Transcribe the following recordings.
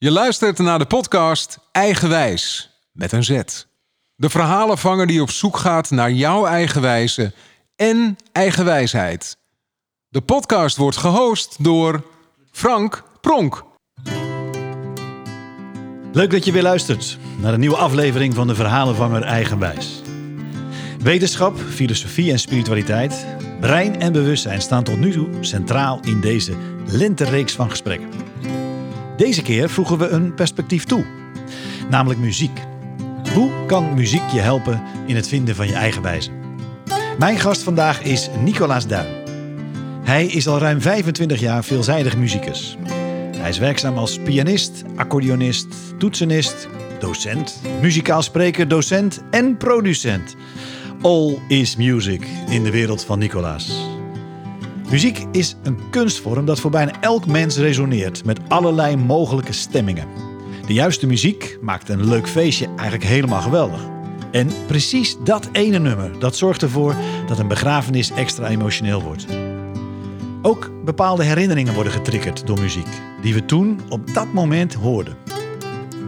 Je luistert naar de podcast Eigenwijs met een Z. De verhalenvanger die op zoek gaat naar jouw eigen wijze en eigenwijsheid. De podcast wordt gehost door Frank Pronk. Leuk dat je weer luistert naar een nieuwe aflevering van de Verhalenvanger Eigenwijs. Wetenschap, filosofie en spiritualiteit, brein en bewustzijn staan tot nu toe centraal in deze lentereeks van gesprekken. Deze keer voegen we een perspectief toe, namelijk muziek. Hoe kan muziek je helpen in het vinden van je eigen wijze? Mijn gast vandaag is Nicolaas Duin. Hij is al ruim 25 jaar veelzijdig muzikus. Hij is werkzaam als pianist, accordeonist, toetsenist, docent, muzikaal spreker, docent en producent. All is music in de wereld van Nicolaas. Muziek is een kunstvorm dat voor bijna elk mens resoneert met allerlei mogelijke stemmingen. De juiste muziek maakt een leuk feestje eigenlijk helemaal geweldig. En precies dat ene nummer, dat zorgt ervoor dat een begrafenis extra emotioneel wordt. Ook bepaalde herinneringen worden getriggerd door muziek, die we toen op dat moment hoorden.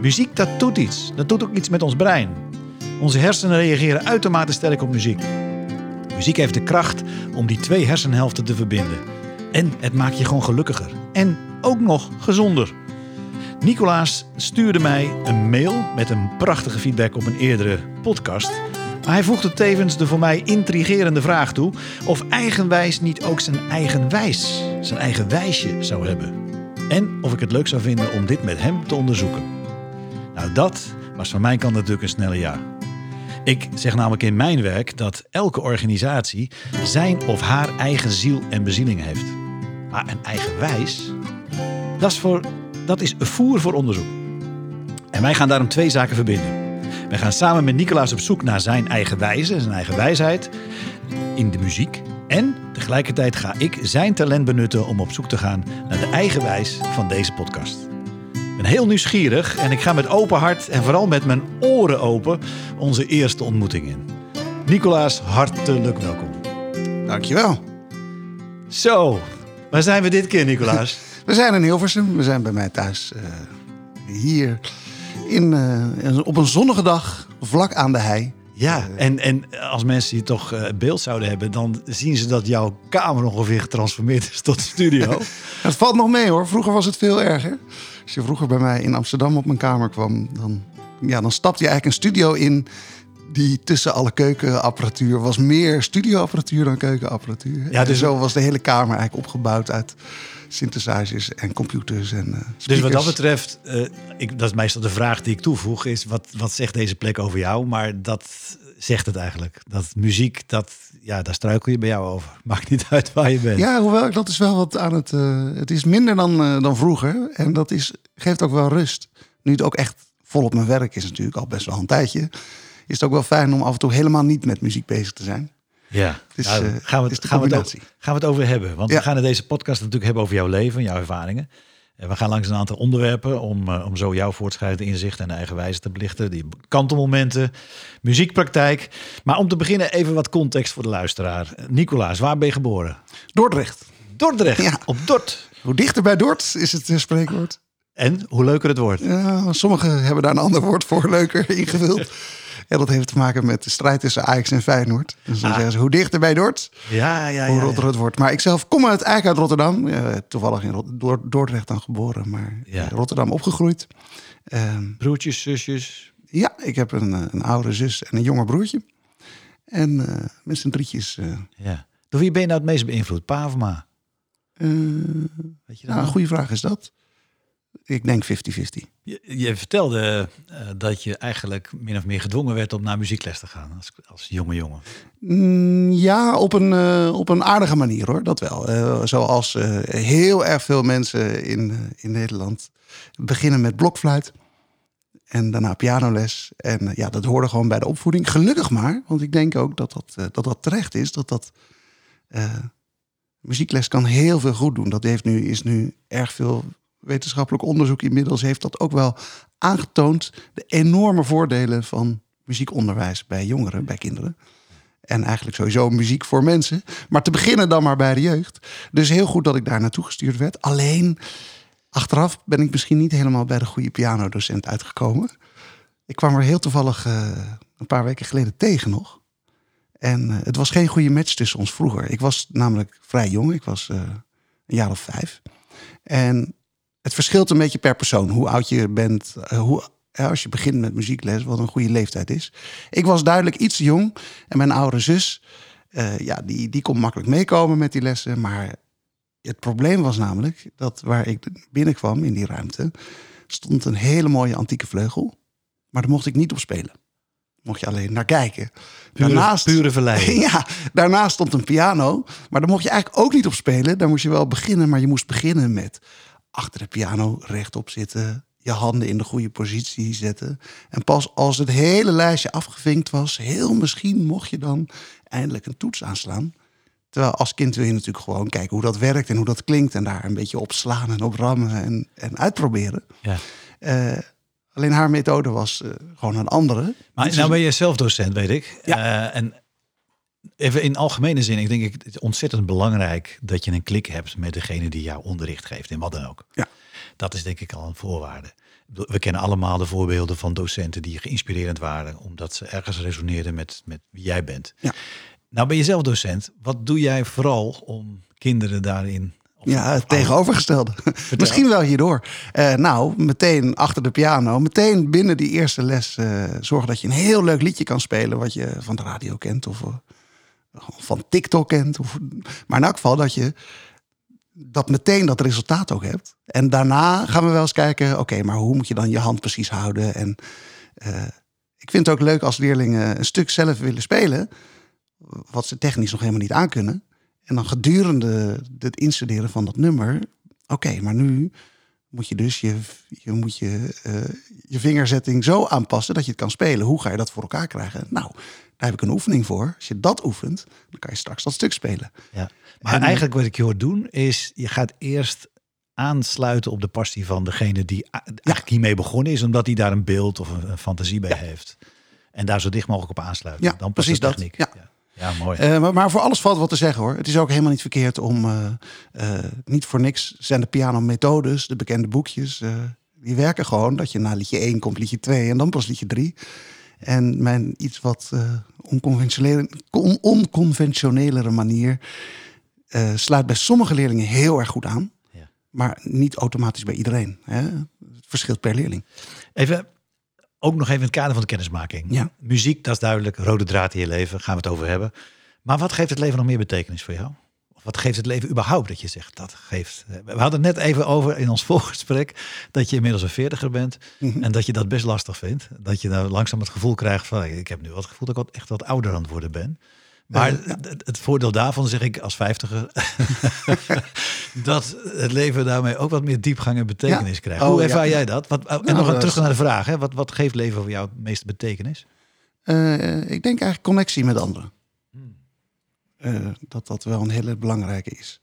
Muziek dat doet iets, dat doet ook iets met ons brein. Onze hersenen reageren uitermate sterk op muziek. Muziek heeft de kracht om die twee hersenhelften te verbinden. En het maakt je gewoon gelukkiger. En ook nog gezonder. Nicolaas stuurde mij een mail met een prachtige feedback op een eerdere podcast. Maar hij voegde tevens de voor mij intrigerende vraag toe of eigenwijs niet ook zijn eigen wijs, zijn eigen wijsje zou hebben. En of ik het leuk zou vinden om dit met hem te onderzoeken. Nou, dat was van mijn kant natuurlijk een snelle ja. Ik zeg namelijk in mijn werk dat elke organisatie zijn of haar eigen ziel en bezieling heeft. Maar een eigen wijs, dat is, voor, dat is voer voor onderzoek. En wij gaan daarom twee zaken verbinden. Wij gaan samen met Nicolaas op zoek naar zijn eigen wijze, zijn eigen wijsheid in de muziek. En tegelijkertijd ga ik zijn talent benutten om op zoek te gaan naar de eigen wijs van deze podcast. Ben heel nieuwsgierig en ik ga met open hart en vooral met mijn oren open onze eerste ontmoeting in. Nicolaas, hartelijk welkom. Dankjewel. Zo, waar zijn we dit keer, Nicolaas? We zijn in Hilversum. We zijn bij mij thuis eh, hier in, eh, op een zonnige dag vlak aan de hei. Ja, en, en als mensen hier toch uh, beeld zouden hebben, dan zien ze dat jouw kamer ongeveer getransformeerd is tot studio. het valt nog mee hoor. Vroeger was het veel erger. Als je vroeger bij mij in Amsterdam op mijn kamer kwam, dan, ja, dan stapte je eigenlijk een studio in die tussen alle keukenapparatuur was meer studioapparatuur dan keukenapparatuur. Ja, dus zo was de hele kamer eigenlijk opgebouwd uit synthesizers en computers en uh, Dus wat dat betreft, uh, ik, dat is meestal de vraag die ik toevoeg, is wat, wat zegt deze plek over jou? Maar dat zegt het eigenlijk. Dat muziek, dat, ja, daar struikel je bij jou over. Maakt niet uit waar je bent. Ja, hoewel dat is wel wat aan het. Uh, het is minder dan, dan vroeger. En dat is, geeft ook wel rust. Nu het ook echt volop mijn werk is, natuurlijk al best wel een tijdje. Is het ook wel fijn om af en toe helemaal niet met muziek bezig te zijn. Ja, dus, nou, gaan, we het, gaan, we het over, gaan we het over hebben. Want we gaan in deze podcast natuurlijk hebben over jouw leven, jouw ervaringen. En we gaan langs een aantal onderwerpen om, uh, om zo jouw voortschrijdende inzicht en eigen wijze te belichten. Die kantelmomenten, muziekpraktijk. Maar om te beginnen even wat context voor de luisteraar. Nicolaas, waar ben je geboren? Dordrecht. Dordrecht, ja. op Dort. Hoe dichter bij Dort is het spreekwoord. En hoe leuker het wordt. Ja, sommigen hebben daar een ander woord voor leuker ingevuld. Ja, dat heeft te maken met de strijd tussen Ajax en Feyenoord. Dus dan ah. zeggen ze, hoe dichter bij Dort, ja, ja, hoe rotter het wordt. Maar ik zelf kom uit, eigenlijk uit Rotterdam. Ja, toevallig in Dordrecht dan geboren, maar in Rotterdam opgegroeid. Um, Broertjes, zusjes? Ja, ik heb een, eh, een oude zus en een jonger broertje. En uh, met z'n drietjes. Uh, ja. Door wie ben je nou het meest beïnvloed? Pa of ma? Weet je nou, een goede vraag is dat. Ik denk 50-50. Je, je, vertelde uh, dat je eigenlijk min of meer gedwongen werd om naar muziekles te gaan als, als jonge jongen. Mm, ja, op een, uh, op een aardige manier hoor, dat wel. Uh, zoals heel erg veel mensen in, in Nederland beginnen met blokfluit. En daarna pianoles. En ja, dat hoorde gewoon bij de opvoeding. Gelukkig maar, want ik denk ook dat dat, dat, dat terecht is. Dat dat muziekles kan heel veel goed doen. Dat heeft nu, is nu erg veel wetenschappelijk onderzoek inmiddels heeft dat ook wel aangetoond. De enorme voordelen van muziekonderwijs bij jongeren, bij kinderen. En eigenlijk sowieso muziek voor mensen. Maar te beginnen dan maar bij de jeugd. Dus heel goed dat ik daar naartoe gestuurd werd. Alleen, Achteraf ben ik misschien niet helemaal bij de goede pianodocent uitgekomen. Ik kwam er heel toevallig eh, een paar weken geleden tegen nog. En eh, het was geen goede match tussen ons vroeger. Ik was namelijk vrij jong. Ik was eh, een jaar of vijf. En het verschilt een beetje per persoon. Hoe oud je bent, eh, hoe, ja, als je begint met muziekles, wat een goede leeftijd is. Ik was duidelijk iets jong. En mijn oudere zus, eh, ja, die, die kon makkelijk meekomen met die lessen. Maar het probleem was namelijk dat waar ik binnenkwam in die ruimte, stond een hele mooie antieke vleugel. Maar daar mocht ik niet op spelen. Mocht je alleen naar kijken. Pure, pure verleiding. Ja, daarnaast stond een piano. Maar daar mocht je eigenlijk ook niet op spelen. Daar moest je wel beginnen. Maar je moest beginnen met achter de piano rechtop zitten. Je handen in de goede positie zetten. En pas als het hele lijstje afgevinkt was, heel misschien mocht je dan eindelijk een toets aanslaan. Terwijl als kind wil je natuurlijk gewoon kijken hoe dat werkt en hoe dat klinkt. En daar een beetje op slaan en op rammen en, en uitproberen. Ja. Eh, alleen haar methode was eh, gewoon een andere. Maar Dus nou ben je zelf docent, weet ik. Ja. Eh, en even in algemene zin, ik denk ik, het is ontzettend belangrijk dat je een klik hebt met degene die jou onderricht geeft en wat dan ook. Ja. Dat is denk ik al een voorwaarde. We kennen allemaal de voorbeelden van docenten die geïnspirerend waren, omdat ze ergens resoneerden met, met wie jij bent. Ja. Nou ben je zelf docent. Wat doe jij vooral om kinderen daarin... Ja, het tegenovergestelde. Misschien wel hierdoor. Eh, nou, meteen achter de piano, meteen binnen die eerste les eh zorgen dat je een heel leuk liedje kan spelen wat je van de radio kent of eh, van TikTok kent. Of, maar in elk geval dat je dat meteen dat resultaat ook hebt. En daarna gaan we wel eens kijken, oké, maar hoe moet je dan je hand precies houden? En eh, ik vind het ook leuk als leerlingen een stuk zelf willen spelen, wat ze technisch nog helemaal niet aankunnen. En dan gedurende het instuderen van dat nummer, oké, maar nu moet je dus je, je, moet je, eh, je vingerzetting zo aanpassen dat je het kan spelen. Hoe ga je dat voor elkaar krijgen? Nou, daar heb ik een oefening voor. Als je dat oefent, dan kan je straks dat stuk spelen. Ja. Maar En- eigenlijk wat ik je hoor doen is, je gaat eerst aansluiten op de passie van degene die eigenlijk hiermee begonnen is, omdat hij daar een beeld of een, fantasie bij heeft. En daar zo dicht mogelijk op aansluiten. Ja, Dan precies dat. techniek. Ja. ja. Ja, mooi. Eh, maar, maar voor alles valt wat te zeggen hoor. Het is ook helemaal niet verkeerd om. eh, eh, niet voor niks zijn de pianomethodes, de bekende boekjes. die werken gewoon dat je na liedje 1 komt liedje 2 en dan pas liedje 3. En mijn iets wat onconventionele, on- onconventionelere manier sluit bij sommige leerlingen heel erg goed aan. Ja. Maar niet automatisch bij iedereen. Hè? Het verschilt per leerling. Even, ook nog even in het kader van de kennismaking. Ja. Muziek, dat is duidelijk. Rode draad in je leven, gaan we het over hebben. Maar wat geeft het leven nog meer betekenis voor jou? Of wat geeft het leven überhaupt dat je zegt dat geeft? We hadden het net even over in ons voorgesprek dat je inmiddels een veertiger bent Mhm. en dat je dat best lastig vindt. Dat je nou langzaam het gevoel krijgt van ik heb nu wat gevoel dat ik wat, echt wat ouder aan het worden ben. Maar Eh, het, voordeel daarvan zeg ik als vijftiger dat het leven daarmee ook wat meer diepgang en betekenis Ja. krijgt. Oh, Hoe ja. ervaar jij dat? Wat, en Nou, nog dat terug naar de vraag, hè? Wat, wat geeft leven voor jou het meeste betekenis? Eh, ik denk eigenlijk connectie met anderen. Eh, dat dat wel een hele belangrijke is.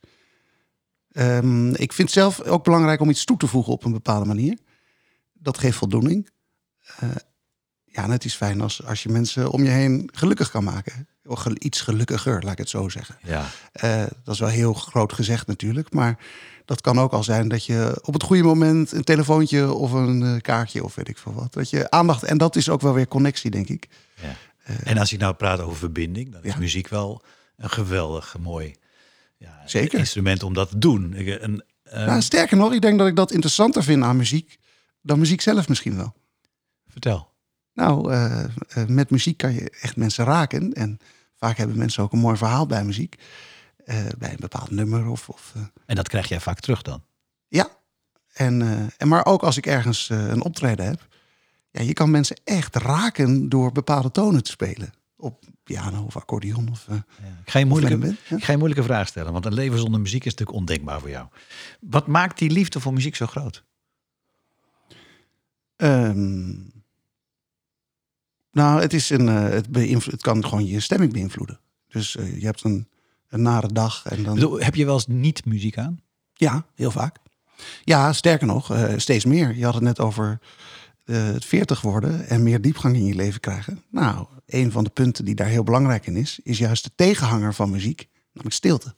Ehm, ik vind het zelf ook belangrijk om iets toe te voegen op een bepaalde manier. Dat geeft voldoening. Ja, en het is fijn als, als je mensen om je heen gelukkig kan maken. Iets gelukkiger, laat ik het zo zeggen. Ja. Eh, dat is wel heel groot gezegd natuurlijk. Maar dat kan ook al zijn dat je op het goede moment een telefoontje of een eh, kaartje of weet ik veel wat. Dat je aandacht. En dat is ook wel weer connectie, denk ik. ja. En als je nou praat over verbinding, dan is Ja. muziek wel een geweldig mooi ja, Zeker. instrument om dat te doen. Ik, een, eh, Nou, sterker nog, ik denk dat ik dat interessanter vind aan muziek dan muziek zelf misschien wel. vertel. Nou, eh, eh, met muziek kan je echt mensen raken. En vaak hebben mensen ook een mooi verhaal bij muziek. Eh, bij een bepaald nummer of... of eh, En dat krijg jij vaak terug dan. ja. En, eh, en maar ook als ik ergens een optreden heb. Ja, je kan mensen echt raken door bepaalde tonen te spelen. Op piano of accordeon of... Ja. Ik, ga je moeilijke, ja. ik ga je een moeilijke vraag stellen, want een leven zonder muziek is natuurlijk ondenkbaar voor jou. Wat maakt die liefde voor muziek zo groot? Ehm, nou, het, is een, eh, het, het kan gewoon je stemming beïnvloeden. Dus eh, je hebt een, een nare dag en dan... Bedoel, heb je wel eens niet muziek aan? Ja, heel vaak. Ja, sterker nog, eh, steeds meer. Je had het net over het 40 worden en meer diepgang in je leven krijgen. Nou, een van de punten die daar heel belangrijk in is, is juist de tegenhanger van muziek, namelijk stilte.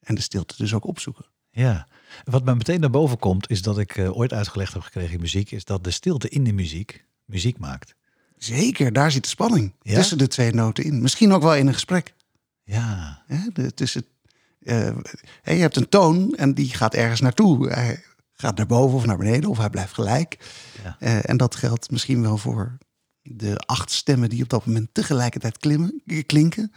En de stilte dus ook opzoeken. Ja. Wat me meteen naar boven komt, is dat ik ooit uitgelegd heb gekregen in muziek, is dat de stilte in de muziek muziek maakt. Zeker, daar zit de spanning Ja? tussen de twee noten in. Misschien ook wel in een gesprek. Ja? De, tussen, eh, je hebt een toon en die gaat ergens naartoe. Hij gaat naar boven of naar beneden of hij blijft gelijk. Ja. Eh, en dat geldt misschien wel voor de acht stemmen die op dat moment tegelijkertijd klimmen, klinken.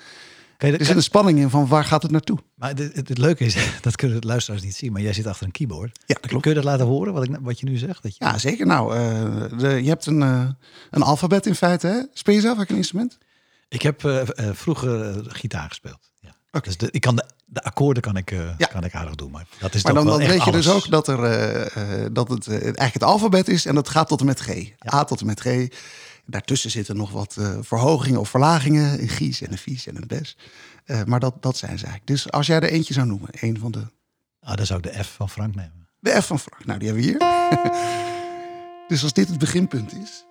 Er zit een spanning in van waar gaat het naartoe? maar het, het, het leuke is, dat kunnen de luisteraars niet zien, maar jij zit achter een keyboard. Ja, klopt. Kun je dat laten horen, wat, ik, wat je nu zegt? Dat je, Ja, zeker. Nou, eh, de, je hebt een, eh, een alfabet in feite. Hè? Speel je zelf ook een instrument? Ik heb eh, vroeger gitaar gespeeld. Ja. Dus de, ik kan de, de akkoorden kan ik, Ja. kan ik aardig doen, maar dat is Maar dan, weet je dus ook dat, er, dat het eigenlijk het alfabet is en dat gaat tot en met G. A tot en met G. Daartussen zitten nog wat eh, verhogingen of verlagingen. Een Gies en een Vies en een Bes. Eh, maar dat, dat zijn ze eigenlijk. Dus als jij er eentje zou noemen, een van de... Ah, dan zou ik de F van Frank nemen. De F van Frank. Nou, die hebben we hier. dus als dit het beginpunt is,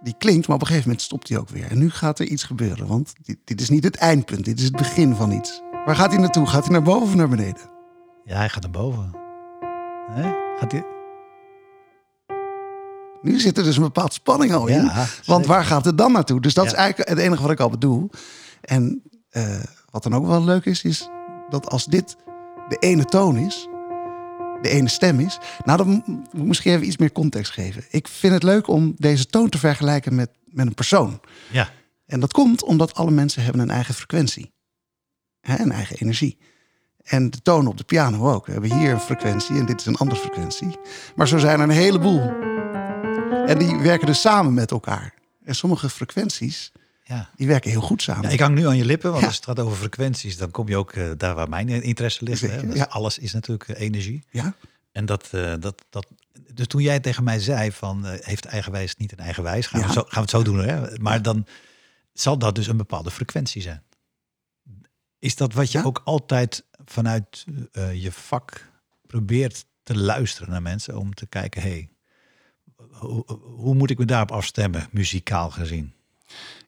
die klinkt, maar op een gegeven moment stopt hij ook weer. En nu gaat er iets gebeuren, want dit, dit is niet het eindpunt, dit is het begin van iets. Waar gaat hij naartoe? Gaat hij naar boven of naar beneden? Ja, hij gaat naar boven. Hè? Gaat hij... Nu zit er dus een bepaald spanning al in. Ja, want waar gaat het dan naartoe? Dus dat is eigenlijk het enige wat ik al bedoel. En eh, wat dan ook wel leuk is, is dat als dit de ene toon is, de ene stem is. Nou, dan moet ik misschien even iets meer context geven. Ik vind het leuk om deze toon te vergelijken met, met een persoon. Ja, En dat komt omdat alle mensen hebben een eigen frequentie. Hè, een eigen energie. En de toon op de piano ook. We hebben hier een frequentie en dit is een andere frequentie. Maar zo zijn er een heleboel. En die werken dus samen met elkaar. En sommige frequenties, ja. die werken heel goed samen. Ja, ik hang nu aan je lippen, want Ja. als het gaat over frequenties, dan kom je ook eh, daar waar mijn interesse ligt. Hè? Dus ja. Alles is natuurlijk eh, energie. Ja? En dat, eh, dat, dat, dus toen jij tegen mij zei van, heeft eigenwijs niet een eigenwijs? Gaan, we, zo, gaan we het zo doen, hè? Maar dan zal dat dus een bepaalde frequentie zijn. Is dat wat je ook altijd vanuit je vak probeert te luisteren naar mensen om te kijken, hey, hoe, moet ik me daarop afstemmen, muzikaal gezien?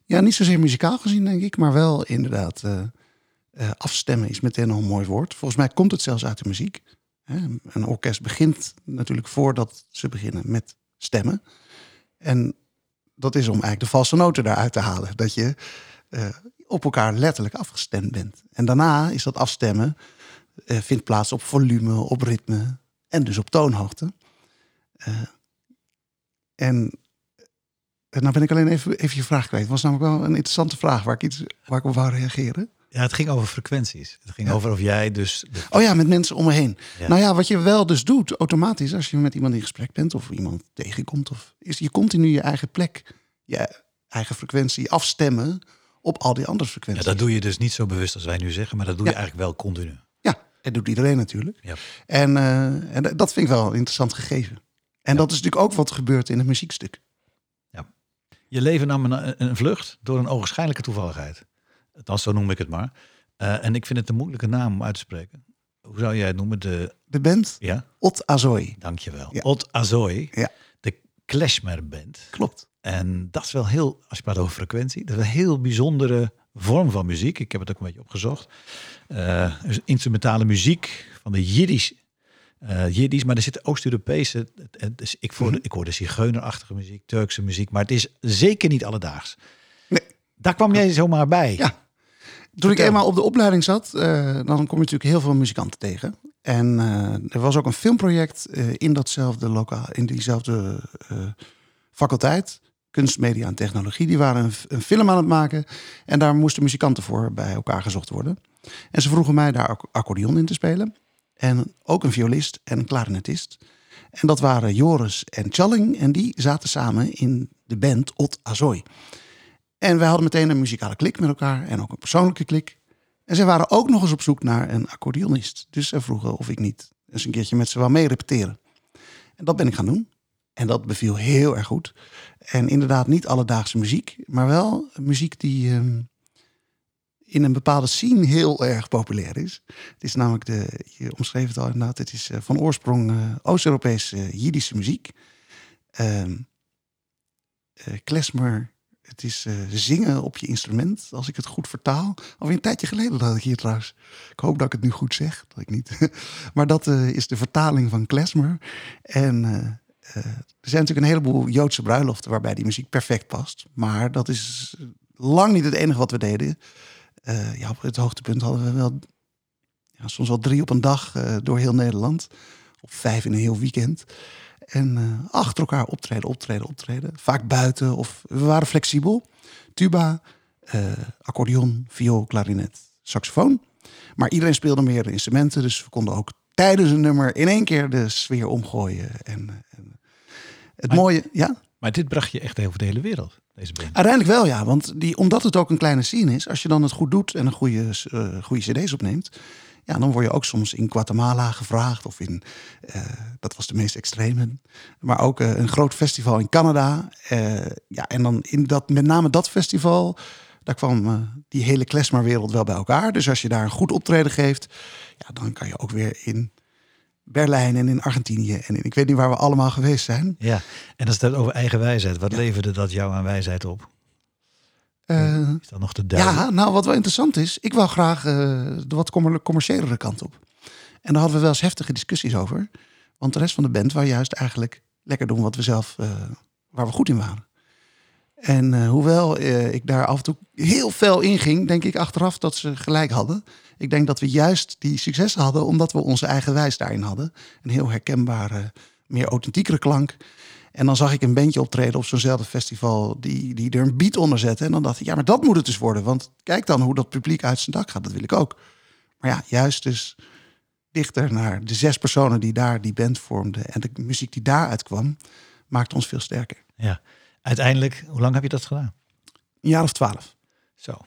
ja, niet zozeer muzikaal gezien, denk ik. Maar wel inderdaad, eh, eh, afstemmen is meteen al een mooi woord. Volgens mij komt het zelfs uit de muziek. Hè, Een orkest begint natuurlijk voordat ze beginnen met stemmen. En dat is om eigenlijk de valse noten daaruit te halen. Dat je eh, op elkaar letterlijk afgestemd bent. En daarna is dat afstemmen vindt plaats op volume, op ritme en dus op toonhoogte. En en nou ben ik alleen even, even je vraag kwijt. Het was namelijk wel een interessante vraag waar ik, iets, waar ik op wou reageren. Ja, het ging over frequenties. Het ging Ja. over of jij dus... Oh ja, met mensen om me heen. Ja. Nou ja, wat je wel dus doet, automatisch, als je met iemand in gesprek bent of iemand tegenkomt, of, is je continu je eigen plek, je eigen frequentie afstemmen op al die andere Ja, frequenties. dat doe je dus niet zo bewust als wij nu zeggen, maar dat doe je Ja. eigenlijk wel continu. Ja, dat doet iedereen natuurlijk. Ja. En, eh, en dat vind ik wel een interessant gegeven. En dat is natuurlijk ook wat gebeurt in het muziekstuk. Je leven nam een, een vlucht door een ogenschijnlijke toevalligheid. Althans, zo noem ik het maar. Eh, en ik vind het een moeilijke naam om uit te spreken. Hoe zou jij het noemen? De, De band ja, Ot Azoy. dankjewel. Ja. Ot Azoy, Ja. de Klezmer Band. Klopt. En dat is wel heel, als je praat over frequentie, dat is een heel bijzondere vorm van muziek. Ik heb het ook een beetje opgezocht. Eh, dus instrumentale muziek van de Jiddisch. Jiddisch, maar er zitten Oost-Europese. Dus ik, Mhm. hoorde, ik hoorde zigeunerachtige muziek, Turkse muziek, maar het is zeker niet alledaags. Nee. Daar kwam jij zomaar bij. Ja. Toen ik eenmaal op de opleiding zat, eh, dan kom je natuurlijk heel veel muzikanten tegen. En eh, er was ook een filmproject in datzelfde lokaal, in diezelfde faculteit, kunst, media en technologie. Die waren een, een film aan het maken en daar moesten muzikanten voor bij elkaar gezocht worden. En ze vroegen mij daar ac- accordeon in te spelen. En ook een violist en een klarinetist. En dat waren Joris en Challing. En die zaten samen in de band Ot Azoy. En wij hadden meteen een muzikale klik met elkaar en ook een persoonlijke klik. En zij waren ook nog eens op zoek naar een accordeonist. Dus ze vroegen of ik niet eens een keertje met ze wou mee repeteren. En dat ben ik gaan doen. En dat beviel heel erg goed. En inderdaad niet alledaagse muziek, maar wel muziek die ehm, in een bepaalde scene heel erg populair is. Het is namelijk de, je omschreef het al inderdaad, het is eh, van oorsprong eh, Oost-Europese eh, Jiddische muziek. Ehm eh, klezmer, Het is zingen op je instrument, als ik het goed vertaal. Alweer een tijdje geleden dat ik hier trouwens. Ik hoop dat ik het nu goed zeg, dat ik niet. maar dat is de vertaling van klezmer. En er zijn natuurlijk een heleboel Joodse bruiloften waarbij die muziek perfect past. Maar dat is lang niet het enige wat we deden. Eh, ja, op het hoogtepunt hadden we wel ja, soms wel drie op een dag eh, door heel Nederland. Of vijf in een heel weekend. En eh, achter elkaar optreden, optreden, optreden. Vaak buiten of we waren flexibel. Tuba, accordeon, viool, klarinet, saxofoon. Maar iedereen speelde meerdere instrumenten. Dus we konden ook tijdens een nummer in één keer de sfeer omgooien. En, en het Maar- mooie, ja? Maar dit bracht je echt over de hele wereld, Uiteindelijk wel, ja. Want die, omdat het ook een kleine scene is, als je dan het goed doet en een goede, eh, goede cd's opneemt, ja, dan word je ook soms in Guatemala gevraagd. Of in, eh, dat was de meest extreme. Maar ook eh, een groot festival in Canada. Ja, en dan in dat, met name dat festival, daar kwam die hele klezmerwereld wel bij elkaar. Dus als je daar een goed optreden geeft, ja, dan kan je ook weer in Berlijn en in Argentinië. En in, ik weet niet waar we allemaal geweest zijn. Ja, en als het over eigen wijsheid, wat leverde dat jou aan wijsheid op? Eh, Is dat nog te duiden? Ja, nou wat wel interessant is, ik wou graag eh, de wat commer- commerciëlere kant op. En daar hadden we wel eens heftige discussies over. Want de rest van de band wou juist eigenlijk lekker doen wat we zelf, eh, waar we goed in waren. En eh, hoewel eh, ik daar af en toe heel fel in ging, denk ik achteraf dat ze gelijk hadden. Ik denk dat we juist die successen hadden omdat we onze eigen wijs daarin hadden. Een heel herkenbare, meer authentiekere klank. En dan zag ik een bandje optreden op zo'nzelfde festival die, die er een beat onder zette. En dan dacht ik, ja, maar dat moet het dus worden. Want kijk dan hoe dat publiek uit zijn dak gaat. Dat wil ik ook. Maar ja, juist dus dichter naar de zes personen die daar die band vormden. En de muziek die daaruit kwam, maakte ons veel sterker. Ja. Uiteindelijk, hoe lang heb je dat gedaan? Een jaar of twaalf. Zo.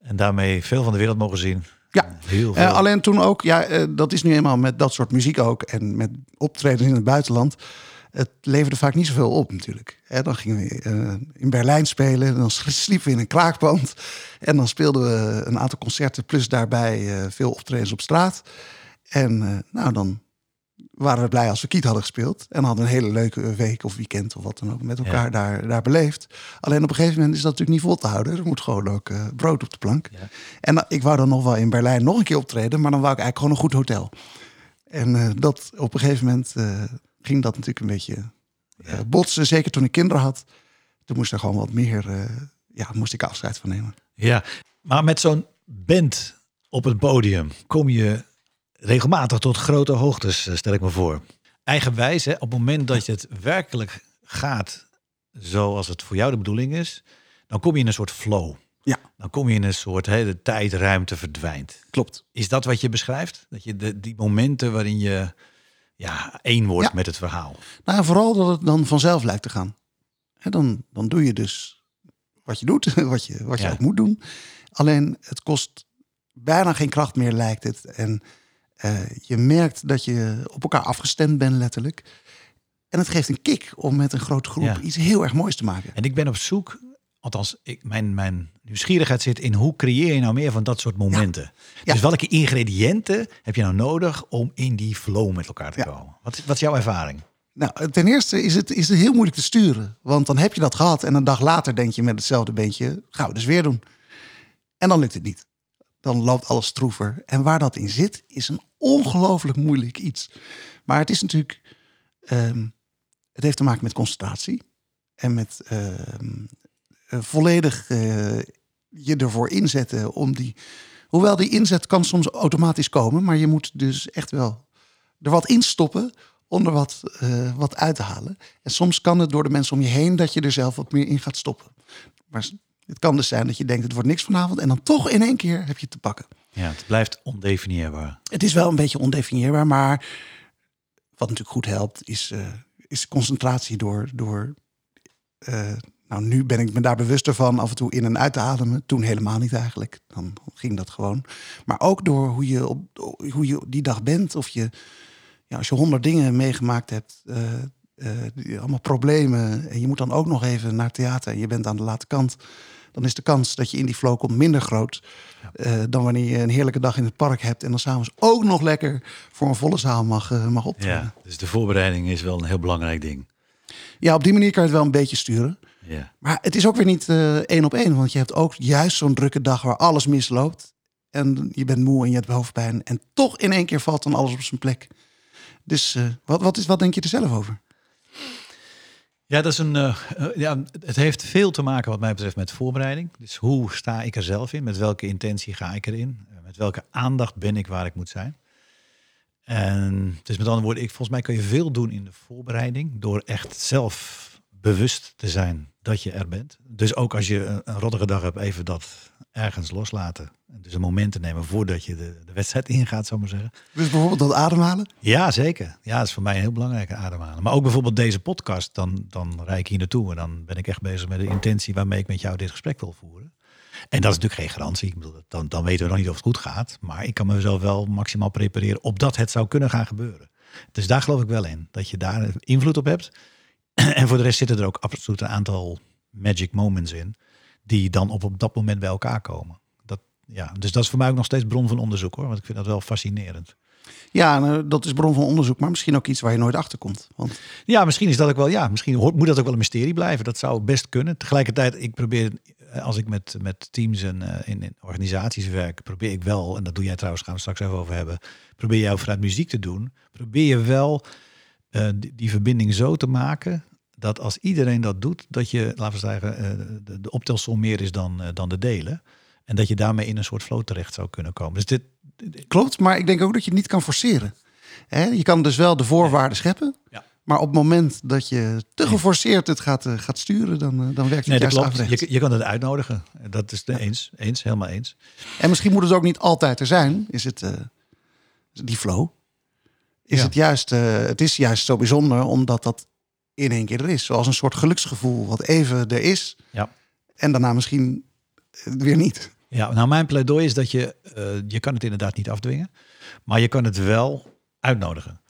En daarmee veel van de wereld mogen zien. Ja. Heel veel. Eh, alleen toen ook, ja, eh, dat is nu eenmaal met dat soort muziek ook. En met optredens in het buitenland. Het leverde vaak niet zoveel op natuurlijk. Hè, dan gingen we eh, in Berlijn spelen. En dan sliepen we in een kraakpand. En dan speelden we een aantal concerten. Plus daarbij veel optredens op straat. En nou, dan waren we blij als we Kiet hadden gespeeld. En hadden een hele leuke week of weekend of wat dan ook met elkaar Ja. daar, daar beleefd. Alleen op een gegeven moment is dat natuurlijk niet vol te houden. Er moet gewoon ook eh, brood op de plank. Ja. En ik wou dan nog wel in Berlijn nog een keer optreden, maar dan wou ik eigenlijk gewoon een goed hotel. En eh, dat op een gegeven moment eh, ging dat natuurlijk een beetje botsen. Zeker toen ik kinderen had. Toen moest er gewoon wat meer, ja, moest ik afscheid van nemen. Ja, maar met zo'n band op het podium kom je regelmatig tot grote hoogtes, eh, stel ik me voor. Eigenwijs, hè, op het moment dat je het werkelijk gaat zoals het voor jou de bedoeling is, dan kom je in een soort flow. Ja. Dan kom je in een soort hele tijd, ruimte verdwijnt. Klopt. Is dat wat je beschrijft? Dat je de, die momenten waarin je ja, één wordt Ja. met het verhaal. Nou, vooral dat het dan vanzelf lijkt te gaan. Hè, dan, dan doe je dus wat je doet, wat je, wat je Ja. ook moet doen. Alleen het kost bijna geen kracht meer, lijkt het. En eh, je merkt dat je op elkaar afgestemd bent, letterlijk. En het geeft een kick om met een grote groep Ja. iets heel erg moois te maken. En ik ben op zoek, althans, ik, mijn, mijn nieuwsgierigheid zit in hoe creëer je nou meer van dat soort momenten. Ja. Dus welke ingrediënten heb je nou nodig om in die flow met elkaar te komen? Wat, wat is jouw ervaring? Nou, ten eerste is het, is het heel moeilijk te sturen. Want dan heb je dat gehad en een dag later denk je met hetzelfde beentje, gaan we dus weer doen. En dan lukt het niet. Dan loopt alles stroever. En waar dat in zit, is een ongelooflijk moeilijk iets. Maar het is natuurlijk, ehm, het heeft te maken met concentratie. En met ehm, eh, volledig eh, je ervoor inzetten om die... Hoewel die inzet kan soms automatisch komen, maar je moet dus echt wel er wat in stoppen om er wat, eh, wat uit te halen. En soms kan het door de mensen om je heen dat je er zelf wat meer in gaat stoppen. Maar het kan dus zijn dat je denkt, het wordt niks vanavond. En dan toch in één keer heb je het te pakken. Ja, het blijft ondefinieerbaar. Het is wel een beetje ondefinieerbaar, maar wat natuurlijk goed helpt, is, eh, is concentratie door. door eh, nou, nu ben ik me daar bewuster van af en toe in en uit te ademen. Toen helemaal niet eigenlijk. Dan ging dat gewoon. Maar ook door hoe je, op, hoe je die dag bent. Of je, ja, als je honderd dingen meegemaakt hebt, eh, allemaal problemen. En je moet dan ook nog even naar theater en je bent aan de late kant. Dan is de kans dat je in die flow komt minder groot. eh, dan wanneer je een heerlijke dag in het park hebt. En dan s'avonds ook nog lekker voor een volle zaal mag, eh, mag optreden. Ja, dus de voorbereiding is wel een heel belangrijk ding. Ja, op die manier kan je het wel een beetje sturen. Ja. Maar het is ook weer niet eh, één op één. Want je hebt ook juist zo'n drukke dag waar alles misloopt. En je bent moe en je hebt hoofdpijn. En toch in één keer valt dan alles op zijn plek. Dus wat, wat, is, wat denk je er zelf over? Ja, dat is een, eh, eh, ja, het heeft veel te maken wat mij betreft met voorbereiding. Dus hoe sta ik er zelf in? Met welke intentie ga ik erin? Eh, Met welke aandacht ben ik waar ik moet zijn? En dus met andere woorden, ik, volgens mij kun je veel doen in de voorbereiding door echt zelf bewust te zijn dat je er bent. Dus ook als je een, rottige dag hebt, even dat ergens loslaten. Dus een moment te nemen voordat je de, de wedstrijd ingaat, zou ik maar zeggen. Dus bijvoorbeeld dat ademhalen? Ja, zeker. Ja, dat is voor mij een heel belangrijke ademhalen. Maar ook bijvoorbeeld deze podcast, dan, dan rijd ik hier naartoe en dan ben ik echt bezig met de intentie waarmee ik met jou dit gesprek wil voeren. En dat is natuurlijk geen garantie. Ik bedoel, dan, dan weten we nog niet of het goed gaat. Maar ik kan mezelf wel maximaal prepareren opdat het zou kunnen gaan gebeuren. Dus daar geloof ik wel in. Dat je daar invloed op hebt. En voor de rest zitten er ook absoluut een aantal magic moments in. Die dan op, op dat moment bij elkaar komen. Dat, ja, dus dat is voor mij ook nog steeds bron van onderzoek hoor. Want ik vind dat wel fascinerend. Ja, nou, dat is bron van onderzoek, maar misschien ook iets waar je nooit achter komt. Want Ja, misschien is dat ook wel. Ja, misschien moet dat ook wel een mysterie blijven. Dat zou best kunnen. Tegelijkertijd, ik probeer eh, als ik met, met teams en eh, in, in organisaties werk, probeer ik wel, en dat doe jij trouwens, gaan we straks even over hebben, probeer jij vanuit muziek te doen, probeer je wel eh, die, die verbinding zo te maken dat als iedereen dat doet, dat je, laten we zeggen, eh, de, de optelsom meer is dan, eh, dan de delen. En dat je daarmee in een soort flow terecht zou kunnen komen. Dus dit, klopt, maar ik denk ook dat je het niet kan forceren. Hè? Je kan dus wel de voorwaarden scheppen. Ja. Maar op het moment dat je te geforceerd het gaat, gaat sturen, dan, dan werkt het nee, juist. Je, je kan het uitnodigen. Dat is de eens, eens, helemaal eens. En misschien moet het ook niet altijd er zijn. Is het die flow? Is Ja. het juist? eh, het is juist zo bijzonder omdat dat in één keer er is, zoals een soort geluksgevoel wat even er is Ja. en daarna misschien weer niet. Ja, nou mijn pleidooi is dat je, eh, je kan het inderdaad niet afdwingen, maar je kan het wel uitnodigen.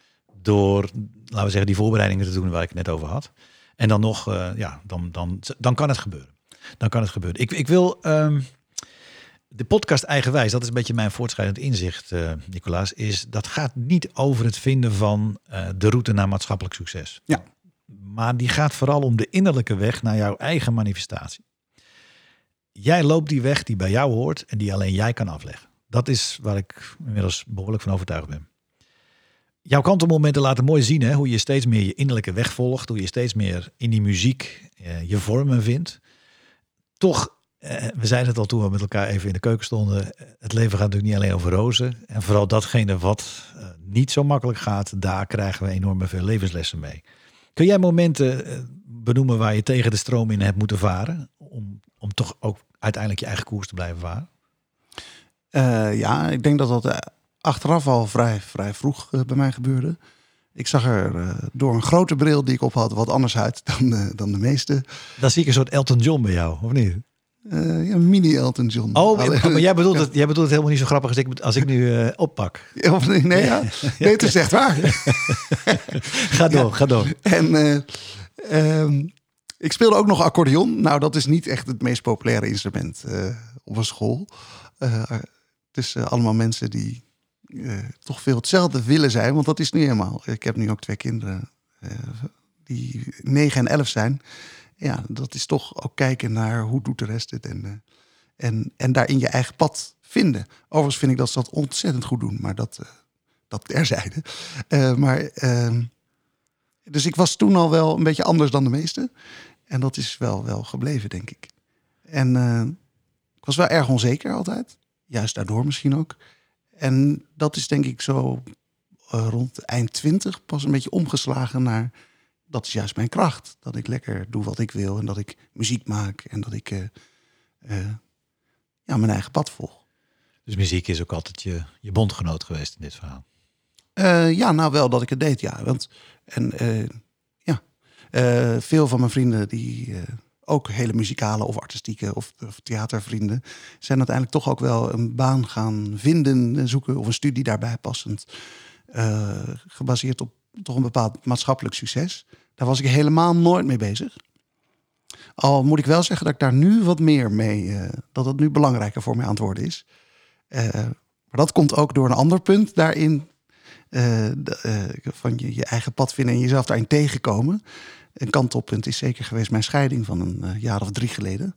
Door, laten we zeggen, die voorbereidingen te doen waar ik het net over had. En dan nog, eh, ja, dan, dan, dan kan het gebeuren. Dan kan het gebeuren. Ik, ik wil ehm, de podcast Eigenwijs, dat is een beetje mijn voortschrijdend inzicht, eh Nicolaas, is dat gaat niet over het vinden van eh, de route naar maatschappelijk succes. Ja. Maar die gaat vooral om de innerlijke weg naar jouw eigen manifestatie. Jij loopt die weg die bij jou hoort en die alleen jij kan afleggen. Dat is waar ik inmiddels behoorlijk van overtuigd ben. Jouw kantelmomenten laten mooi zien hè, hoe je steeds meer je innerlijke weg volgt. Hoe je steeds meer in die muziek eh, je vormen vindt. Toch, we zeiden het al toen we met elkaar even in de keuken stonden. eh, Het leven gaat natuurlijk niet alleen over rozen. En vooral datgene wat eh, niet zo makkelijk gaat, daar krijgen we enorm veel levenslessen mee. Kun jij momenten eh, benoemen waar je tegen de stroom in hebt moeten varen? Om, om toch ook uiteindelijk je eigen koers te blijven varen? Eh, ja, ik denk dat dat eh, achteraf al vrij, vrij vroeg eh, bij mij gebeurde. Ik zag er eh, door een grote bril die ik op had wat anders uit dan, eh, dan de meeste. Dan zie ik een soort Elton John bij jou, of niet? Eh, ja, mini Elton John. Oh, maar jij bedoelt, het, jij bedoelt het helemaal niet zo grappig als ik, als ik nu eh, oppak. Of nee, nee, ja. nee, het is echt waar. Ga door, ga door. En eh, ehm, ik speelde ook nog accordeon. Nou, dat is niet echt het meest populaire instrument op een school. Het is allemaal mensen die toch veel hetzelfde willen zijn. Want dat is niet helemaal. Ik heb nu ook twee kinderen die 9 en 11 zijn. Ja, dat is toch ook kijken naar hoe doet de rest het. En, eh, en, en daarin je eigen pad vinden. Overigens vind ik dat ze dat ontzettend goed doen. Maar dat, eh, dat terzijde. Eh, maar... ehm, dus ik was toen al wel een beetje anders dan de meesten. En dat is wel, wel gebleven, denk ik. En ik was wel erg onzeker altijd. Juist daardoor misschien ook. En dat is denk ik zo eh, rond eind twintig pas een beetje omgeslagen naar... dat is juist mijn kracht. Dat ik lekker doe wat ik wil en dat ik muziek maak... en dat ik eh, eh, ja, mijn eigen pad volg. Dus muziek is ook altijd je, je bondgenoot geweest in dit verhaal. Eh, ja, nou wel dat ik het deed, ja. Want en ja, veel van mijn vrienden die ook hele muzikale of artistieke of, of theatervrienden zijn uiteindelijk toch ook wel een baan gaan vinden en zoeken of een studie daarbij passend, gebaseerd op toch een bepaald maatschappelijk succes. Daar was ik helemaal nooit mee bezig. Al moet ik wel zeggen dat ik daar nu wat meer mee, eh, dat het nu belangrijker voor mij aan het worden is. Eh, maar dat komt ook door een ander punt daarin eh, van je, je eigen pad vinden en jezelf daarin tegenkomen. Een kantelpunt is zeker geweest mijn scheiding van een jaar of drie geleden.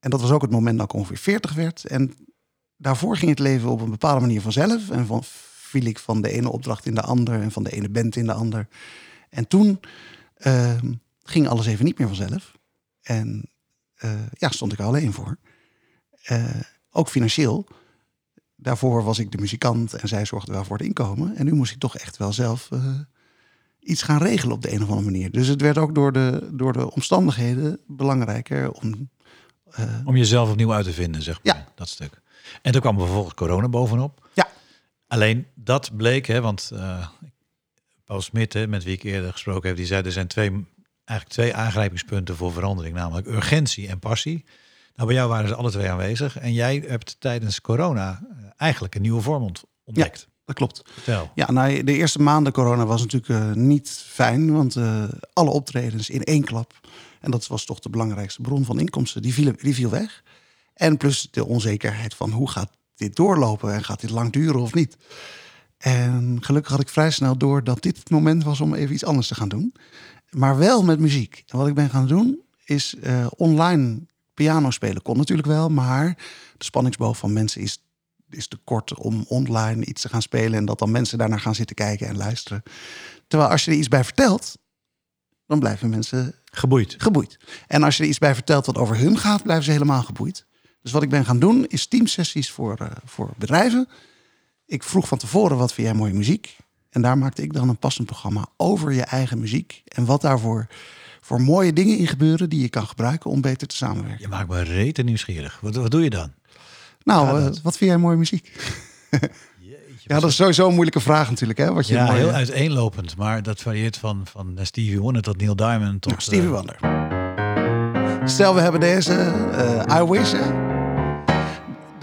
En dat was ook het moment dat ik ongeveer 40 werd. En daarvoor ging het leven op een bepaalde manier vanzelf. En van, viel ik van de ene opdracht in de ander en van de ene band in de ander. En toen eh, ging alles even niet meer vanzelf. En eh, ja, stond ik er alleen voor. Eh, ook financieel. Daarvoor was ik de muzikant en zij zorgde wel voor het inkomen. En nu moest ik toch echt wel zelf eh, iets gaan regelen op de een of andere manier. Dus het werd ook door de, door de omstandigheden belangrijker om. Om jezelf opnieuw uit te vinden, zeg maar. Ja. Dat stuk. En toen kwam vervolgens corona bovenop. Ja. Alleen dat bleek, hè, want eh, Paul Smit, hè, met wie ik eerder gesproken heb, die zei er zijn twee, eigenlijk twee aangrijpingspunten voor verandering, namelijk urgentie en passie. Nou, bij jou waren ze alle twee aanwezig en jij hebt tijdens corona eh, eigenlijk een nieuwe vorm ont- ontdekt. dat klopt. Vertel. Ja, nou, de eerste maanden corona was natuurlijk eh, niet fijn, want alle optredens in één klap. En dat was toch de belangrijkste bron van inkomsten. Die viel, die viel weg. En plus de onzekerheid van hoe gaat dit doorlopen en gaat dit lang duren of niet. En gelukkig had ik vrij snel door dat dit het moment was om even iets anders te gaan doen. Maar wel met muziek. En wat ik ben gaan doen is eh, online piano spelen. Kon natuurlijk wel, maar de spanningsboog van mensen is is te kort om online iets te gaan spelen en dat dan mensen daarnaar gaan zitten kijken en luisteren. Terwijl als je er iets bij vertelt, dan blijven mensen Geboeid. geboeid. En als je er iets bij vertelt wat over hun gaat, blijven ze helemaal geboeid. Dus wat ik ben gaan doen, is teamsessies voor, eh, voor bedrijven. Ik vroeg van tevoren, wat vind jij mooie muziek? En daar maakte ik dan een passend programma over je eigen muziek. En wat daarvoor voor mooie dingen in gebeuren die je kan gebruiken om beter te samenwerken. Je maakt me rete nieuwsgierig. Wat, wat doe je dan? Nou, eh, wat vind jij mooie muziek? Ja, dat is sowieso een moeilijke vraag natuurlijk. Hè? Wat je Ja, mooie- heel uiteenlopend, maar dat varieert van, van Stevie Wonder tot Neil Diamond tot Nou, Stevie eh, Wonder. Stel, we hebben deze I Wish. hè.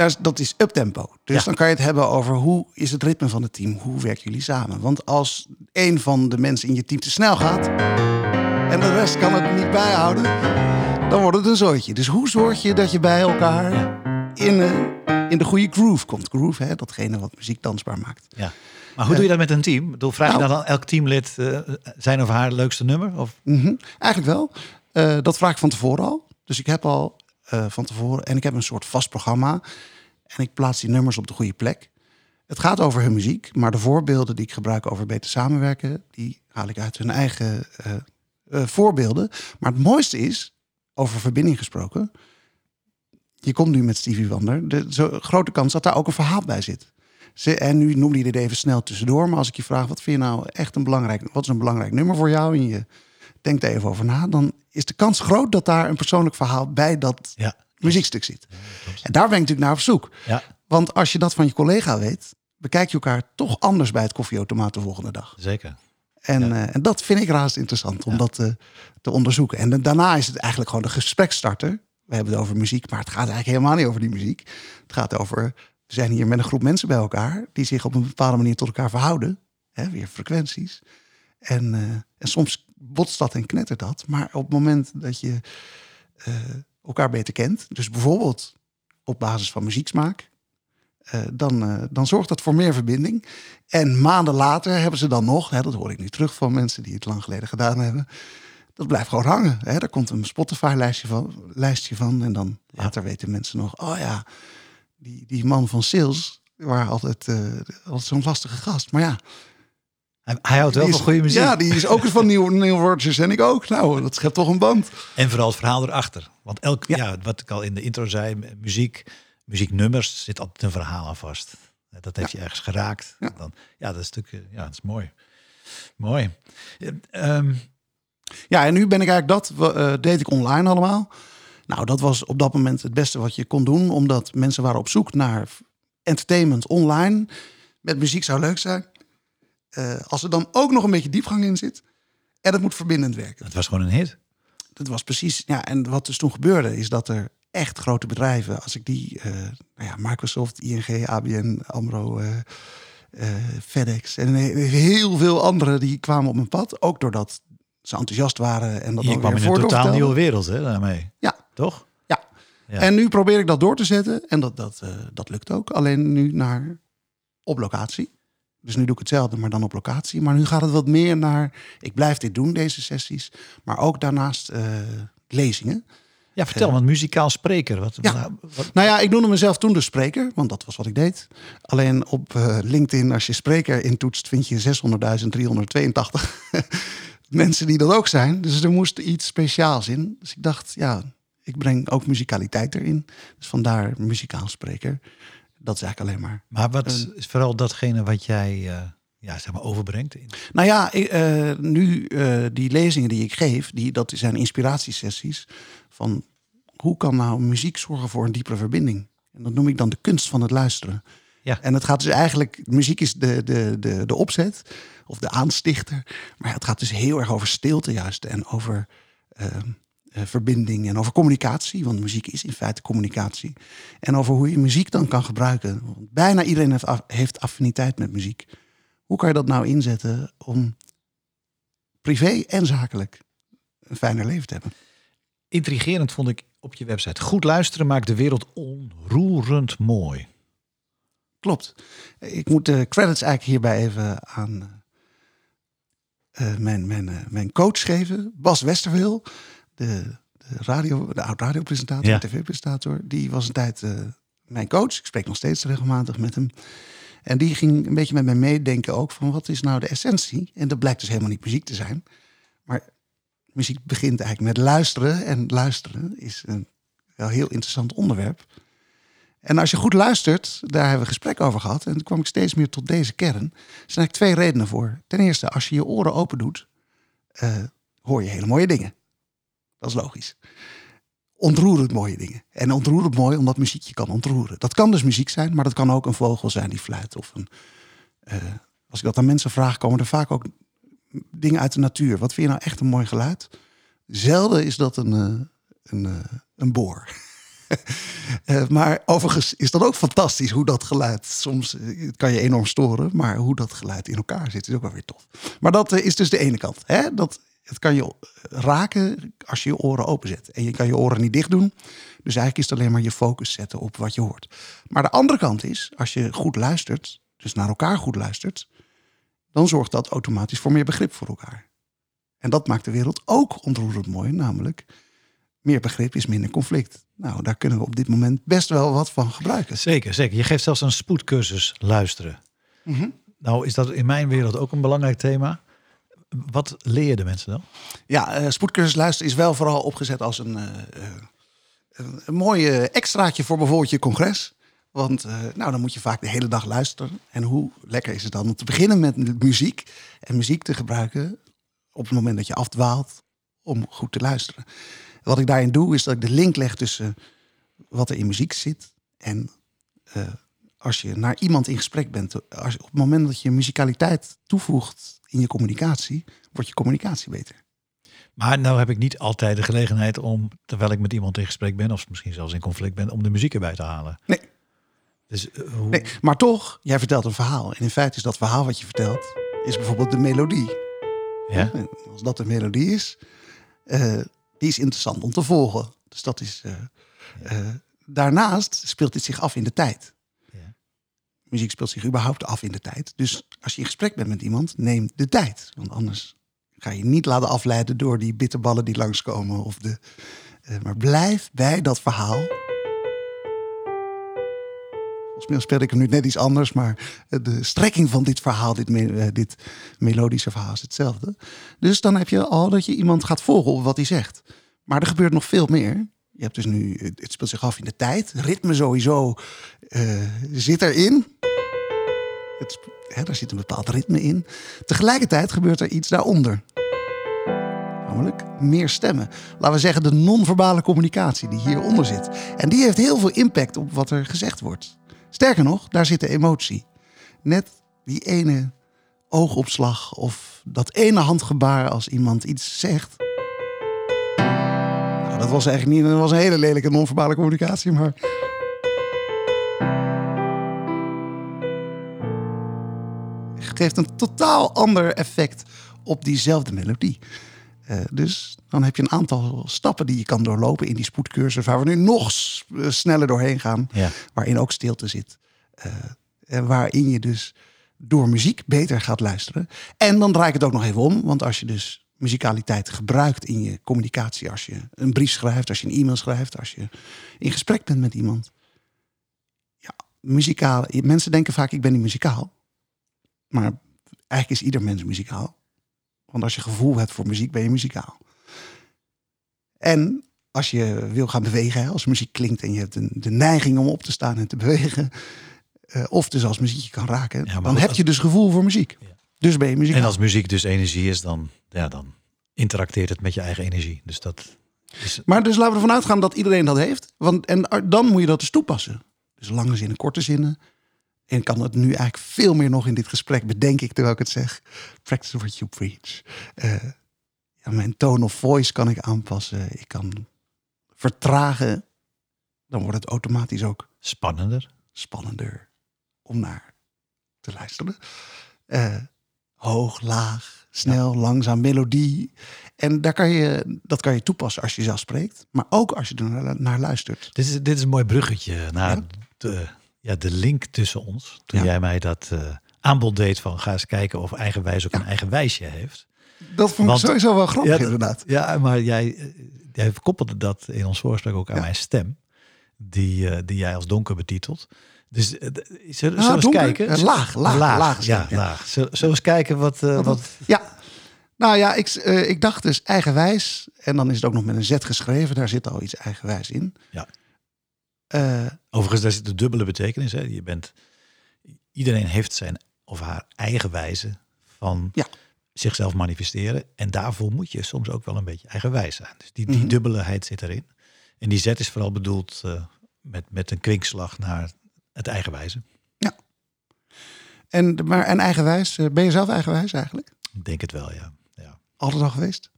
Daar dat is uptempo. Dus Ja. dan kan je het hebben over hoe is het ritme van het team? Hoe werken jullie samen? Want als een van de mensen in je team te snel gaat... en de rest kan het niet bijhouden... dan wordt het een zooitje. Dus hoe zorg je dat je bij elkaar in, eh, in de goede groove komt? Groove, hè? datgene wat muziek dansbaar maakt. Ja. Maar hoe doe je dat met een team? Bedoel, vraag je Nou. dan elk teamlid eh, zijn of haar leukste nummer? Of? Mhm, Eigenlijk wel. Eh, dat vraag ik van tevoren al. Dus ik heb al eh, van tevoren... en ik heb een soort vast programma. En ik plaats die nummers op de goede plek. Het gaat over hun muziek. Maar de voorbeelden die ik gebruik over beter samenwerken... die haal ik uit hun eigen eh, eh, voorbeelden. Maar het mooiste is, over verbinding gesproken... je komt nu met Stevie Wonder. De zo, grote kans dat daar ook een verhaal bij zit. Ze, en nu noemde je dit even snel tussendoor. Maar als ik je vraag, wat vind je nou echt een belangrijk... wat is een belangrijk nummer voor jou... en je denkt er even over na... dan is de kans groot dat daar een persoonlijk verhaal bij dat Ja. muziekstuk zit. En daar ben ik natuurlijk naar op zoek. ja, Want als je dat van je collega weet... bekijk je elkaar toch anders bij het koffieautomaat de volgende dag. zeker. En, eh, en dat vind ik razend interessant om dat eh, te onderzoeken. En daarna is het eigenlijk gewoon de gesprekstarter. We hebben het over muziek, maar het gaat eigenlijk helemaal niet over die muziek. Het gaat over, we zijn hier met een groep mensen bij elkaar... die zich op een bepaalde manier tot elkaar verhouden. Hè, weer frequenties. En, eh, en soms botst dat en knettert dat. Maar op het moment dat je eh, elkaar beter kent... dus bijvoorbeeld op basis van muzieksmaak... eh, dan, eh, dan zorgt dat voor meer verbinding. En maanden later hebben ze dan nog, hè, dat hoor ik nu terug van mensen die het lang geleden gedaan hebben. Dat blijft gewoon hangen. Hè. Daar komt een Spotify-lijstje van, lijstje van. En dan later weten mensen nog, oh ja, die, die man van sales waren altijd, altijd zo'n lastige gast. Maar ja, Hij, hij houdt wel van is- goede muziek. Ja, die is ook eens van Neil, Neil Rogers en ik ook. Nou, dat schept toch een band. En vooral het verhaal erachter. Want elk, ja. Ja. wat ik al in de intro zei, muziek, muzieknummers zit altijd een verhaal aan vast. Dat heeft je ergens geraakt. Ja. Dan, ja, dat is natuurlijk, eh, ja, dat is mooi. Mooi. Eh, ehm, Ja, en nu ben ik eigenlijk dat, eh, deed ik online allemaal. Nou, dat was op dat moment het beste wat je kon doen, omdat mensen waren op zoek naar entertainment online. Met muziek zou leuk zijn. Eh, als er dan ook nog een beetje diepgang in zit en het moet verbindend werken. dat was gewoon een hit. Dat was precies, ja, en wat dus toen gebeurde is dat er echt grote bedrijven, als ik die, eh, nou ja, Microsoft, ING, ABN, AMRO, eh, FedEx en heel veel andere die kwamen op mijn pad. Ook doordat ze enthousiast waren en dat Je kwam in een totaal nieuwe wereld hè, daarmee. Ja, Toch? ja. Ja. En nu probeer ik dat door te zetten en dat, dat, dat lukt ook. Alleen nu naar op locatie. Dus nu doe ik hetzelfde, maar dan op locatie. Maar nu gaat het wat meer naar, ik blijf dit doen, deze sessies. Maar ook daarnaast eh, lezingen. Ja, vertel, want muzikaal spreker. Wat, Ja. nou, wat- Nou ja, ik noemde mezelf toen de spreker, want dat was wat ik deed. Alleen op eh, LinkedIn, als je spreker intoetst, vind je 600.382 mensen die dat ook zijn. Dus er moest iets speciaals in. Dus ik dacht, ja, ik breng ook muzikaliteit erin. Dus vandaar muzikaal spreker. Dat is eigenlijk alleen maar. maar wat is vooral datgene wat jij eh, ja, zeg maar overbrengt? In, Nou ja, ik, eh, nu eh, die lezingen die ik geef, die, dat zijn inspiratiesessies van hoe kan nou muziek zorgen voor een diepere verbinding. En dat noem ik dan de kunst van het luisteren. Ja. En het gaat dus eigenlijk, muziek is de, de, de, de opzet of de aanstichter. Maar het gaat dus heel erg over stilte juist en over eh, eh, verbinding en over communicatie. Want muziek is in feite communicatie. En over hoe je muziek dan kan gebruiken. Want bijna iedereen heeft, af- heeft affiniteit met muziek. Hoe kan je dat nou inzetten om privé en zakelijk een fijner leven te hebben? intrigerend vond ik op je website. Goed luisteren maakt de wereld onroerend mooi. Klopt. Ik moet de credits eigenlijk hierbij even aan eh, mijn, mijn, eh, mijn coach geven. Bas Westerwil, de, de, radio, de oud-radiopresentator, Ja. tv-presentator. Die was een tijd eh, mijn coach. Ik spreek nog steeds regelmatig met hem. En die ging een beetje met mij meedenken ook van wat is nou de essentie? En dat blijkt dus helemaal niet muziek te zijn. Maar muziek begint eigenlijk met luisteren. En luisteren is een wel heel interessant onderwerp. En als je goed luistert, daar hebben we gesprek over gehad. En toen kwam ik steeds meer tot deze kern. Er zijn eigenlijk twee redenen voor. Ten eerste, als je je oren open doet, eh, hoor je hele mooie dingen. Dat is logisch. Ontroerend mooie dingen. En ontroerend mooi omdat muziek je kan ontroeren. Dat kan dus muziek zijn, maar dat kan ook een vogel zijn die fluit. Of een, eh, als ik dat aan mensen vraag, komen er vaak ook dingen uit de natuur. Wat vind je nou echt een mooi geluid? Zelden is dat een, eh, een, eh, een boor. Maar overigens is dat ook fantastisch hoe dat geluid. Soms kan je enorm storen, maar hoe dat geluid in elkaar zit is ook wel weer tof. Maar dat is dus de ene kant. Hè? Dat, het kan je raken als je je oren openzet. En je kan je oren niet dicht doen. Dus eigenlijk is het alleen maar je focus zetten op wat je hoort. Maar de andere kant is, als je goed luistert, dus naar elkaar goed luistert, dan zorgt dat automatisch voor meer begrip voor elkaar. En dat maakt de wereld ook ontroerend mooi, namelijk meer begrip is minder conflict. Nou, daar kunnen we op dit moment best wel wat van gebruiken. Zeker, zeker. Je geeft zelfs een spoedcursus luisteren. Mhm. Nou is dat in mijn wereld ook een belangrijk thema. Wat leer de mensen dan? Ja, eh, spoedcursus luisteren is wel vooral opgezet als een, eh, eh, een, een mooi extraatje voor bijvoorbeeld je congres. Want nou, dan moet je vaak de hele dag luisteren. En hoe lekker is het dan om te beginnen met muziek. En muziek te gebruiken op het moment dat je afdwaalt om goed te luisteren. Wat ik daarin doe, is dat ik de link leg tussen wat er in muziek zit en als je naar iemand in gesprek bent, als, op het moment dat je muzikaliteit toevoegt in je communicatie, wordt je communicatie beter. Maar nou heb ik niet altijd de gelegenheid om, terwijl ik met iemand in gesprek ben, of misschien zelfs in conflict ben, om de muziek erbij te halen. Nee. Dus eh, hoe... Nee, maar toch, jij vertelt een verhaal. En in feite is dat verhaal wat je vertelt, is bijvoorbeeld de melodie. Ja? En als dat de melodie is, eh, die is interessant om te volgen. Dus dat is. eh, daarnaast speelt dit zich af in de tijd. Muziek speelt zich überhaupt af in de tijd. Dus als je in gesprek bent met iemand, neem de tijd. Want anders ga je niet laten afleiden door die bitterballen die langskomen. Of de, eh, maar blijf bij dat verhaal. Volgens mij speel ik hem nu net iets anders, maar eh, de strekking van dit verhaal, dit, eh, dit melodische verhaal is hetzelfde. Dus dan heb je al dat je iemand gaat volgen op wat hij zegt. Maar er gebeurt nog veel meer. Je hebt dus nu, het speelt zich af in de tijd. Ritme sowieso eh, zit erin. Het, hè, daar zit een bepaald ritme in. Tegelijkertijd gebeurt er iets daaronder. Namelijk meer stemmen. Laten we zeggen de non-verbale communicatie die hieronder zit. En die heeft heel veel impact op wat er gezegd wordt. Sterker nog, daar zit de emotie. Net die ene oogopslag of dat ene handgebaar als iemand iets zegt. Nou, dat was eigenlijk niet, dat was een hele lelijke non-verbale communicatie, maar. Het geeft een totaal ander effect op diezelfde melodie. Eh, dus dan heb je een aantal stappen die je kan doorlopen in die spoedcursus, waar we nu nog eh, sneller doorheen gaan Ja. waarin ook stilte zit. Eh, en waarin je dus door muziek beter gaat luisteren. En dan draai ik het ook nog even om. Want als je dus muzikaliteit gebruikt in je communicatie. Als je een brief schrijft, als je een e-mail schrijft. Als je in gesprek bent met iemand. Ja, muzikaal. Mensen denken vaak ik ben niet muzikaal. Maar eigenlijk is ieder mens muzikaal. Want als je gevoel hebt voor muziek, ben je muzikaal. En als je wil gaan bewegen, als muziek klinkt en je hebt een, de neiging om op te staan en te bewegen, eh, of dus als muziek je kan raken, Ja, dan heb als- je dus gevoel voor muziek. Ja. Dus ben je muzikaal. En als muziek dus energie is, dan, ja, dan interacteert het met je eigen energie. Dus dat is... Maar dus laten we ervan uitgaan dat iedereen dat heeft. Want, en dan moet je dat dus toepassen. Dus lange zinnen, korte zinnen. En kan het nu eigenlijk veel meer nog in dit gesprek, bedenk ik terwijl ik het zeg. Practice what you preach. Eh, ja, mijn tone of voice kan ik aanpassen. Ik kan vertragen. Dan wordt het automatisch ook Spannender. spannender om naar te luisteren. Eh, hoog, laag, snel, langzaam, melodie. En daar kan je, dat kan je toepassen als je zelf spreekt, maar ook als je er naar, naar luistert. Dit is, dit is een mooi bruggetje naar Ja. de, ja, de link tussen ons. Toen Ja. jij mij dat eh, aanbod deed van ga eens kijken of eigenwijs ook een eigen wijsje heeft. Dat vond Want- ik sowieso wel grappig, Ja, inderdaad. Ja, maar jij, eh, jij koppelde dat in ons voorgesprek ook aan mijn stem. Die, eh, die jij als donker betitelt. Dus zullen, we Ah, eens kijken? Eh, laag, laag, lage stem, ja, laag. Zullen, zullen we eens kijken wat... Wat- wat Ja, nou ja, ik, ik dacht dus eigenwijs. En dan is het ook nog met een Z geschreven. Daar zit al iets eigenwijs in. Ja. Eh, Overigens, daar zit een dubbele betekenis. Hè? Je bent, iedereen heeft zijn of haar eigen wijze van Ja. zichzelf manifesteren. En daarvoor moet je soms ook wel een beetje eigenwijs zijn. Dus die, die Mhm. dubbeleheid zit erin. En die Z is vooral bedoeld eh, met, met een kwinkslag naar het eigenwijze. en, maar en eigenwijs, eh, ben je zelf eigenwijs eigenlijk? Ik denk het wel, ja. ja. Altijd al geweest?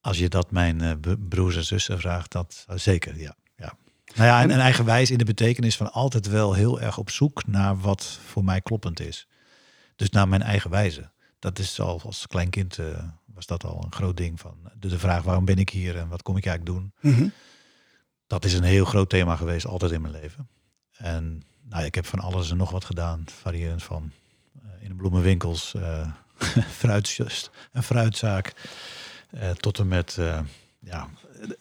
Als je dat mijn broers en zussen vraagt, dat zeker, ja. Nou ja, en, en eigenwijs in de betekenis van altijd wel heel erg op zoek naar wat voor mij kloppend is. Dus naar mijn eigen wijze. Dat is al als klein kind eh, was dat al een groot ding van de, de vraag waarom ben ik hier en wat kom ik eigenlijk doen. Mhm. Dat is een heel groot thema geweest altijd in mijn leven. En nou, ja, ik heb van alles en nog wat gedaan, variërend van eh, in de bloemenwinkels, eh fruit, een fruitzaak, eh, tot en met eh, ja,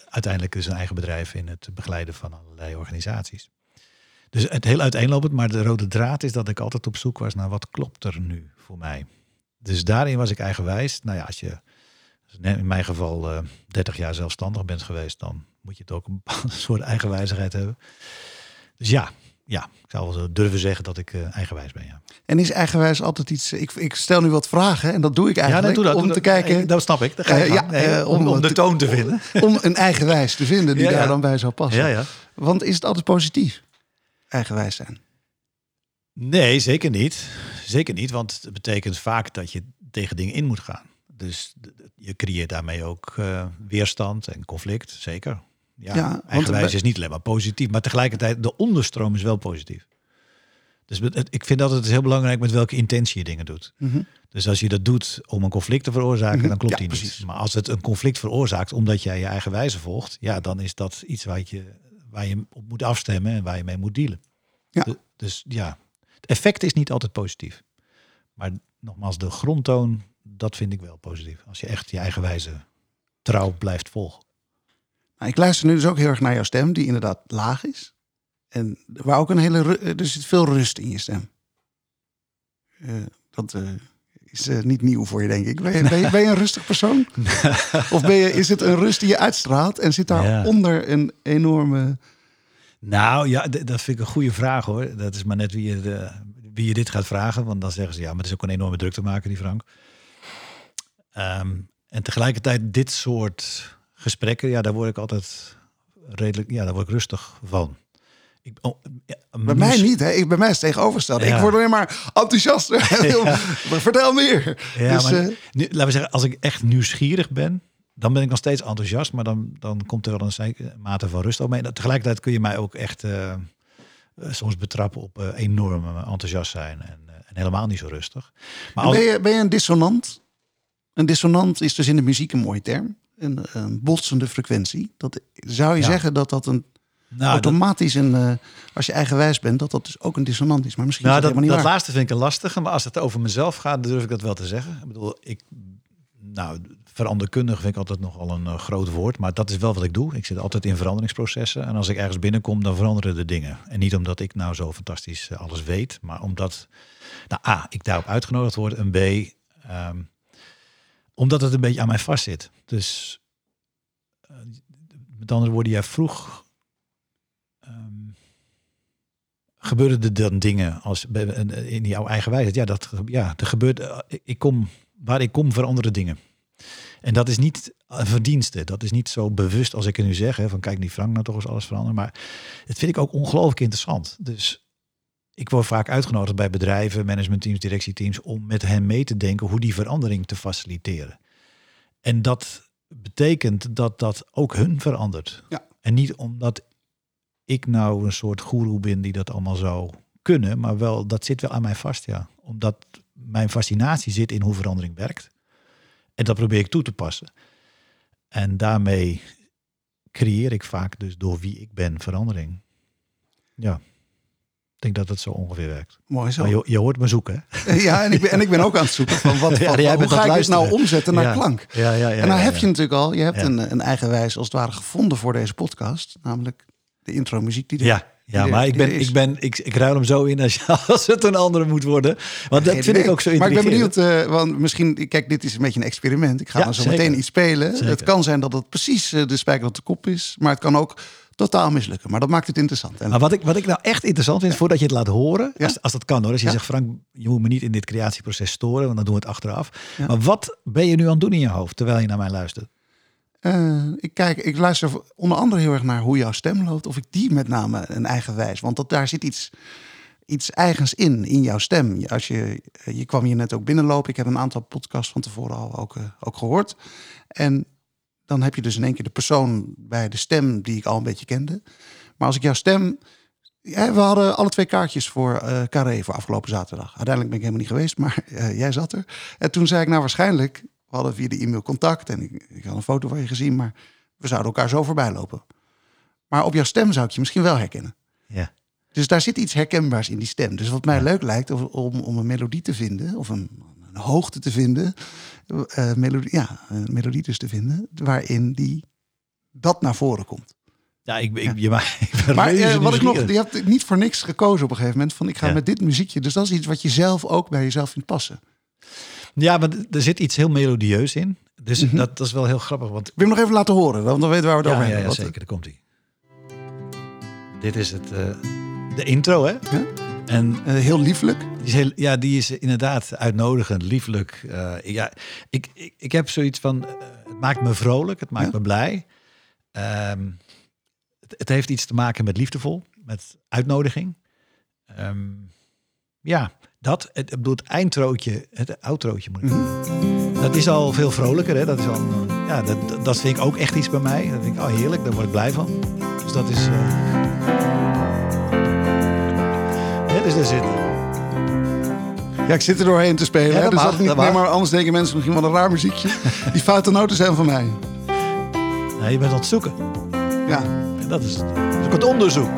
uiteindelijk dus een eigen bedrijf in het begeleiden van allerlei organisaties. Dus het heel uiteenlopend, maar de rode draad is dat ik altijd op zoek was naar wat klopt er nu voor mij. Dus daarin was ik eigenwijs. Nou ja, als je in mijn geval eh 30 jaar zelfstandig bent geweest, dan moet je het ook een bepaalde soort eigenwijzigheid hebben. Dus ja, ja, ik zou wel zo durven zeggen dat ik eh, eigenwijs ben. Ja, En is eigenwijs altijd iets... Ik, ik stel nu wat vragen en dat doe ik ja eigenlijk nee, doe dat, om doe te dat. kijken... Eh, Dat snap ik. Dat ga Eh, ja, gang. Nee, eh, om, de toon te vinden. om een eigenwijs te vinden die daar dan bij zou passen. Ja, ja. Want is het altijd positief? Eigenwijs zijn. Nee, zeker niet. Zeker niet, want het betekent vaak dat je tegen dingen in moet gaan. Dus je creëert daarmee ook eh, weerstand en conflict, zeker. Ja, Ja, eigenwijs is niet alleen maar positief, maar tegelijkertijd de onderstroom is wel positief. Dus ik vind altijd het heel belangrijk met welke intentie je dingen doet. Mhm. Dus als je dat doet om een conflict te veroorzaken, Mhm. dan klopt Ja, die niet. precies. Maar als het een conflict veroorzaakt omdat jij je eigen wijze volgt, ja, dan is dat iets waar je, waar je op moet afstemmen en waar je mee moet dealen. Ja. Du- Dus ja, het effect is niet altijd positief. Maar nogmaals, de grondtoon, dat vind ik wel positief. Als je echt je eigen wijze trouw blijft volgen. Nou, ik luister nu dus ook heel erg naar jouw stem, die inderdaad laag is. En waar ook een hele... eh, Er zit veel rust in je stem. Eh, dat eh, is niet nieuw voor je, denk ik. Ben je, ben je, ben je een rustig persoon? of ben je, is het een rust die je uitstraalt en zit Ja. daaronder een enorme... Nou ja, dat vind ik een goede vraag hoor. Dat is maar net wie je, de, wie je dit gaat vragen. Want dan zeggen ze ja, maar het is ook een enorme druk te maken, die Frank. Ehm, en tegelijkertijd dit soort gesprekken, ja, daar word ik altijd redelijk, ja, daar word ik rustig van. Ik, oh, ja, Bij mij niet, hè? Ik, bij mij is het tegenovergestelde. Ja. Ik word alleen maar enthousiast. Maar Vertel meer. Ja, dus, maar eh, nu, laten we zeggen, als ik echt nieuwsgierig ben, dan ben ik nog steeds enthousiast, maar dan, dan komt er wel een zekere mate van rust omheen. Tegelijkertijd kun je mij ook echt eh, eh, soms betrappen op enorm enthousiast zijn en, en helemaal niet zo rustig. Maar als, ben, je, ben je een dissonant? Een dissonant is dus in de muziek een mooie term. Een, een botsende frequentie. Dat, zou je Ja. zeggen dat dat een Nou, automatisch een, eh, als je eigenwijs bent, dat dat dus ook een dissonant is. Maar misschien Nou, is dat, dat, dat niet waar. laatste vind ik een lastige. Maar als het over mezelf gaat, durf ik dat wel te zeggen. Ik bedoel, ik, nou, veranderkundig vind ik altijd nogal een eh, groot woord. Maar dat is wel wat ik doe. Ik zit altijd in veranderingsprocessen. En als ik ergens binnenkom, dan veranderen de dingen. En niet omdat ik nou zo fantastisch eh, alles weet. Maar omdat, nou A, ik daarop uitgenodigd word. En B, ehm, omdat het een beetje aan mij vastzit. Dus, eh, met andere woorden, jij vroeg... gebeurde er dan dingen als in jouw eigen wijsheid? Ja, dat, ja, er gebeurt. eh, ik- kom, waar ik kom veranderen dingen. En dat is niet een verdienste. Dat is niet zo bewust als ik het nu zeg. Hè, van kijk, die Frank nou toch eens alles veranderen. Maar het vind ik ook ongelooflijk interessant. Dus ik word vaak uitgenodigd bij bedrijven, managementteams, directieteams. om met hen mee te denken hoe die verandering te faciliteren. En dat betekent dat dat ook hun verandert. Ja. En niet omdat ik nou een soort goeroe ben die dat allemaal zou kunnen, maar wel dat zit wel aan mij vast, ja. Omdat mijn fascinatie zit in hoe verandering werkt. En dat probeer ik toe te passen. En daarmee creëer ik vaak dus door wie ik ben verandering. Ja. Ik denk dat het zo ongeveer werkt. Mooi zo. Maar je, je hoort me zoeken. hè? Ja, en ik, ben, en ik ben ook aan het zoeken van wat, Ja, wat- jij hoe ga ik dit nou omzetten naar Ja. klank? Ja, ja, ja. en nou heb je natuurlijk al, je hebt een, een eigen wijze als het ware gevonden voor deze podcast. Namelijk de intro muziek die er- Ja, ja maar ik, ben, ik, ben, ik, ik ruil hem zo in als, als het een andere moet worden. Want dat vind ik ook zo Maar ik ben benieuwd, eh, want misschien, kijk, dit is een beetje een experiment. Ik ga Ja, dan zo zeker. meteen iets spelen. Zeker. Het kan zijn dat het precies eh, de spijker op de kop is, maar het kan ook totaal mislukken. Maar dat maakt het interessant. En Maar wat ik, wat ik nou echt interessant vind, voordat je het laat horen, Ja. als, als dat kan hoor. Als je Ja. zegt, Frank, je moet me niet in dit creatieproces storen, want dan doen we het achteraf. Maar wat ben je nu aan het doen in je hoofd, terwijl je naar mij luistert? Eh, ik, kijk, ik luister onder andere heel erg naar hoe jouw stem loopt. Of ik die met name een eigen wijs. Want dat, daar zit iets, iets eigens in, in jouw stem. Als je, je kwam hier net ook binnenlopen. Ik heb een aantal podcasts van tevoren al ook, eh, ook gehoord. En dan heb je dus in één keer de persoon bij de stem die ik al een beetje kende. Maar als ik jouw stem... Ja, we hadden alle twee kaartjes voor eh Carré voor afgelopen zaterdag. Uiteindelijk ben ik helemaal niet geweest, maar eh, jij zat er. En toen zei ik, nou waarschijnlijk, we hadden via de e-mail contact en ik, ik had een foto van je gezien, maar we zouden elkaar zo voorbij lopen. Maar op jouw stem zou ik je misschien wel herkennen. Ja. Dus daar zit iets herkenbaars in die stem. Dus wat mij leuk lijkt om, om, om een melodie te vinden, of een, een hoogte te vinden, eh, melodie, ja, een melodie dus te vinden, waarin die dat naar voren komt. Ja, ik, ik, je, maar, ik ben Maar eh, wat ik nog, je hebt niet voor niks gekozen op een gegeven moment van ik ga Ja. met dit muziekje. Dus dat is iets wat je zelf ook bij jezelf vindt passen. Ja, maar er zit iets heel melodieus in. Dus Mhm. dat, dat is wel heel grappig. Want Ik wil hem nog even laten horen, want dan weten we waar we het ja, over hebben. ja, zeker, daar komt hij. Dit is het, eh, de intro, hè? Ja? En eh, heel lieflijk. Die is heel, ja, die is inderdaad uitnodigend, lieflijk. Eh, ja, ik, ik, ik heb zoiets van, eh, het maakt me vrolijk, het maakt Ja? me blij. Ehm, het, het heeft iets te maken met liefdevol, met uitnodiging. Ehm, ja, dat. Het, ik bedoel, het eindtrootje, het outrootje moet ik Mhm. Dat is al veel vrolijker, hè? Dat is al, ja, dat, dat vind ik ook echt iets bij mij. Dat vind ik, oh heerlijk, daar word ik blij van. Dus dat is... eh, Ja, dus daar zit... Ja, ik zit er doorheen te spelen. Ja, hè, dat dus mag, dat niet, dat nee, mag. maar anders denken mensen misschien wel een raar muziekje. Die foute noten zijn van mij. Je bent aan het zoeken. Ja. En dat is, dat is ook het onderzoek.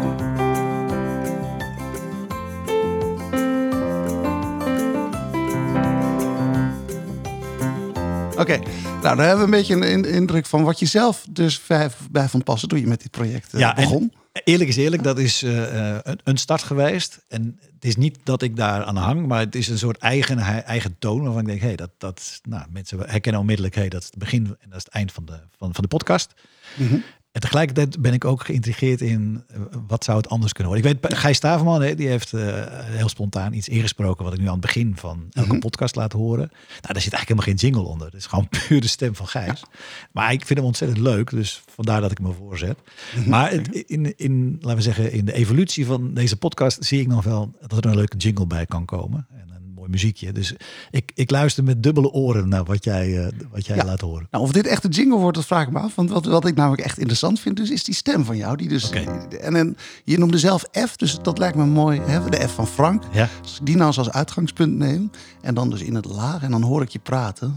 Oké, nou dan hebben we een beetje een in- indruk van wat je zelf dus bij, bij vond passen toen je met dit project eh, en- begon. Eerlijk is eerlijk, dat is eh, eh, een, start geweest. En het is niet dat ik daar aan hang, maar het is een soort eigen, eigen toon waarvan ik denk, hé, hey, dat, dat, nou, mensen herkennen onmiddellijk, hey, dat is het begin en dat is het eind van de, van, van de podcast. Mhm. En tegelijkertijd ben ik ook geïntrigeerd in eh, wat zou het anders kunnen worden. Ik weet, Gijs Staverman, die heeft eh, heel spontaan iets ingesproken wat ik nu aan het begin van elke Mhm. podcast laat horen. Nou, daar zit eigenlijk helemaal geen jingle onder. Het is gewoon puur de stem van Gijs. Maar ik vind hem ontzettend leuk, dus vandaar dat ik me voorzet. Mhm. Maar het- in, in, laten we zeggen, in de evolutie van deze podcast zie ik nog wel dat er een leuke jingle bij kan komen. En mooi muziekje. Dus ik, ik luister met dubbele oren naar wat jij, eh, wat jij Ja. laat horen. Nou, of dit echt een jingle wordt, dat vraag ik me af. Want wat, wat ik namelijk echt interessant vind, dus is die stem van jou. Die dus, en, en je noemde zelf F, dus dat lijkt me mooi. Hè? De F van Frank. Ja? Ik die nou als uitgangspunt neem. En dan dus in het laag. En dan hoor ik je praten.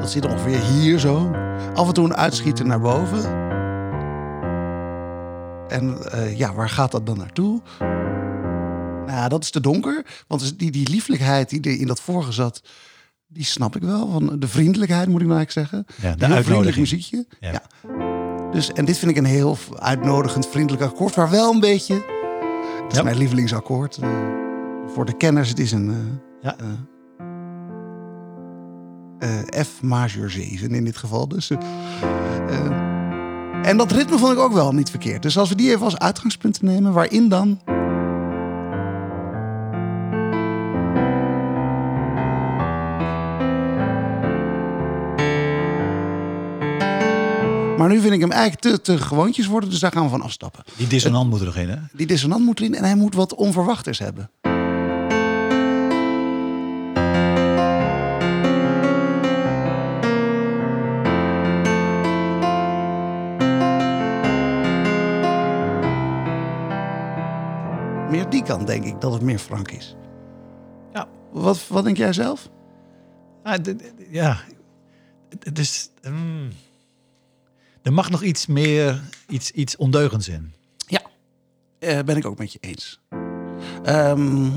Dat zit ongeveer hier zo. Af en toe een uitschieter naar boven. En eh, ja, waar gaat dat dan naartoe? Nou, dat is te donker. Want die, die lieflijkheid die er in dat vorige zat, die snap ik wel. Van de vriendelijkheid moet ik nou eigenlijk zeggen. Ja, de Een heel vriendelijk muziekje. Ja. Ja. Dus, en dit vind ik een heel uitnodigend, vriendelijk akkoord. Maar wel een beetje... Het is Ja. mijn lievelingsakkoord. Eh, voor de kenners, het is een... eh, Ja. eh, F majeur 7 in dit geval. Dus, en dat ritme vond ik ook wel niet verkeerd. Dus als we die even als uitgangspunten nemen, waarin dan. Maar nu vind ik hem eigenlijk te, te gewoontjes worden, dus daar gaan we van afstappen. Die dissonant moet er nog in, hè? Die dissonant moet erin en hij moet wat onverwachters hebben. Meer die kant denk ik dat het meer frank is. Ja. Wat, wat denk jij zelf? Ah, ja, het is. mm. Er mag nog iets meer, iets, iets ondeugends in. Ja, eh, ben ik ook met je eens. Ehm,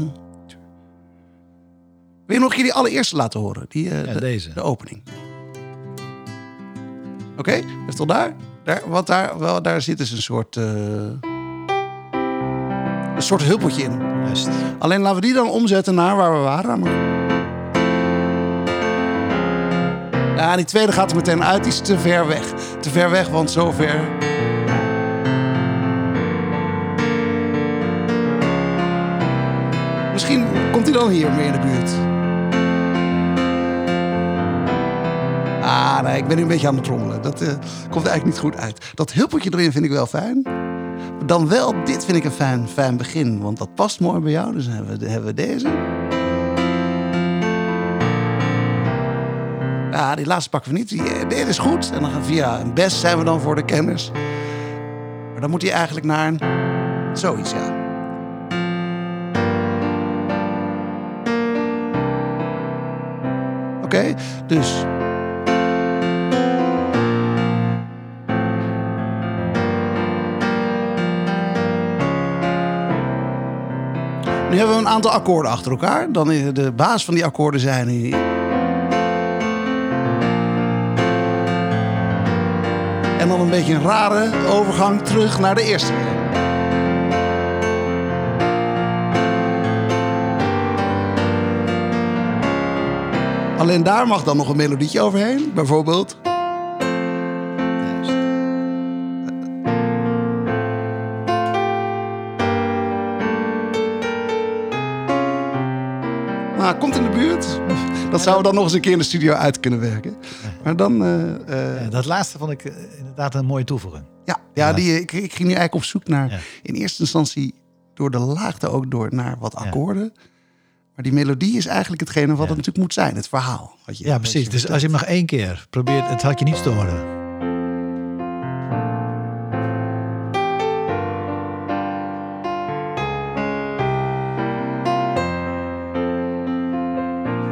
wil je nog een keer die allereerste laten horen? Die, eh, Ja, de, deze. de opening. Oké, is het al daar? daar? Want daar, wel, daar zit dus een soort... eh, een soort huppeltje in. Juist. Alleen laten we die dan omzetten naar waar we waren. Ja, die tweede gaat er meteen uit. Die is te ver weg. Te ver weg, want zo ver... Misschien komt hij dan hier meer in de buurt. Ah, nee, ik ben nu een beetje aan het trommelen. Dat eh, komt eigenlijk niet goed uit. Dat huppeltje erin vind ik wel fijn. Dan wel, dit vind ik een fijn, fijn begin. Want dat past mooi bij jou. Dus hebben we, hebben we deze. Ja, die laatste pakken we niet. Die, eh, dit is goed. En dan gaan via een best zijn we dan voor de kenners. Maar dan moet hij eigenlijk naar een... Zoiets, ja. Oké, dus... Nu hebben we een aantal akkoorden achter elkaar. Dan de basis van die akkoorden zijn dan een beetje een rare overgang terug naar de eerste. Alleen daar mag dan nog een melodietje overheen. Bijvoorbeeld. Nou, komt in de buurt. Dat zouden we dan nog eens een keer in de studio uit kunnen werken. Maar dan... eh, eh, Ja, dat laatste vond ik eh, inderdaad een mooie toevoeging. Ja, ja die, ik, ik ging nu eigenlijk op zoek naar, Ja. in eerste instantie door de laagte ook door naar wat akkoorden. Maar die melodie is eigenlijk hetgene wat het natuurlijk moet zijn, het verhaal. Wat je, Ja, precies. je Dus als je hem nog één keer probeert, het had je niet storen. vertelt.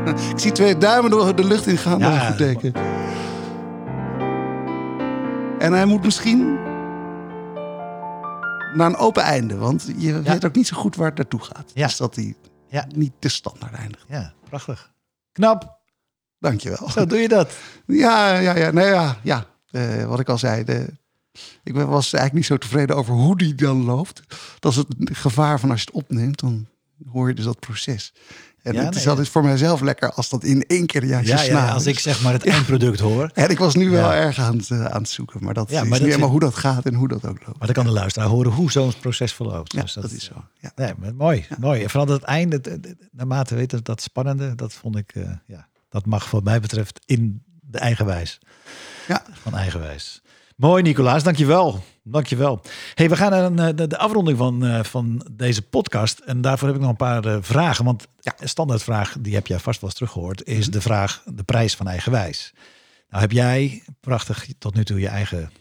Ik zie twee duimen door de lucht ingaan, dat is Ja, een goed teken. En hij moet misschien naar een open einde, want je weet ook niet zo goed waar het naartoe gaat. Ja. Dus dat hij Ja. niet te standaard eindigt. Ja, prachtig. Knap. Dankjewel. Zo doe je dat. Ja, ja, ja. Nee, ja, ja. Eh, wat ik al zei. De, ik was eigenlijk niet zo tevreden over hoe die dan loopt. Dat is het gevaar van als je het opneemt, dan hoor je dus dat proces. En Ja, het is nee, altijd voor mijzelf lekker als dat in één keer de juiste Ja, ja, als ik zeg maar het eindproduct hoor. En ik was nu wel erg aan het, eh, aan het zoeken. Maar dat is maar niet dat helemaal hoe dat gaat en hoe dat ook loopt. Maar dan kan de luisteraar horen hoe zo'n proces verloopt. Ja, Dus dat, is zo. Ja. Nee, maar mooi, mooi. En vooral dat einde, het- het- naarmate weet dat, dat spannende, dat vond ik, eh, ja, dat mag wat mij betreft in de eigenwijs. Ja. Van eigenwijs. Mooi, Nicolaas, dankjewel. Dankjewel. Hey, we gaan naar eh, de, de afronding van, eh, van deze podcast. En daarvoor heb ik nog een paar eh, vragen. Want ja, een standaardvraag, die heb jij vast wel eens teruggehoord, is Mhm. de vraag, de prijs van eigenwijs. Nou heb jij prachtig tot nu toe je eigen,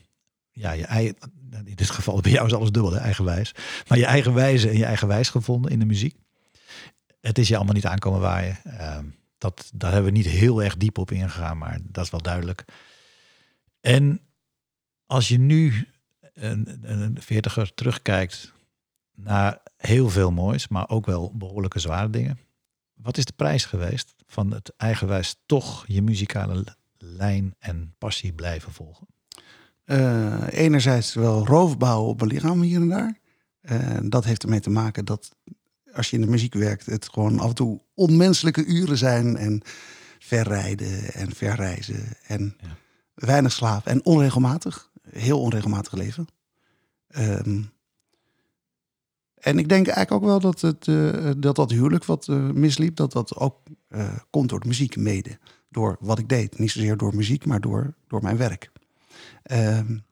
ja, je eigen, in dit geval bij jou is alles dubbel, hè, eigenwijs. Maar je eigen wijze en je eigen wijs gevonden in de muziek. Het is je allemaal niet aankomen waaien. Ehm, dat, daar hebben we niet heel erg diep op ingegaan, maar dat is wel duidelijk. En als je nu een, een veertiger terugkijkt naar heel veel moois, maar ook wel behoorlijke zware dingen. Wat is de prijs geweest van het eigenwijs toch je muzikale lijn en passie blijven volgen? Uh, enerzijds wel roofbouw op mijn lichaam hier en daar. Uh, dat heeft ermee te maken dat als je in de muziek werkt, het gewoon af en toe onmenselijke uren zijn. En verrijden en verreizen. En ja. weinig slapen. En onregelmatig. Heel onregelmatig leven. Um, en ik denk eigenlijk ook wel dat het, uh, dat, dat huwelijk wat uh, misliep, dat dat ook uh, komt door de muziek mede. Door wat ik deed. Niet zozeer door muziek, maar door, door mijn werk. Um,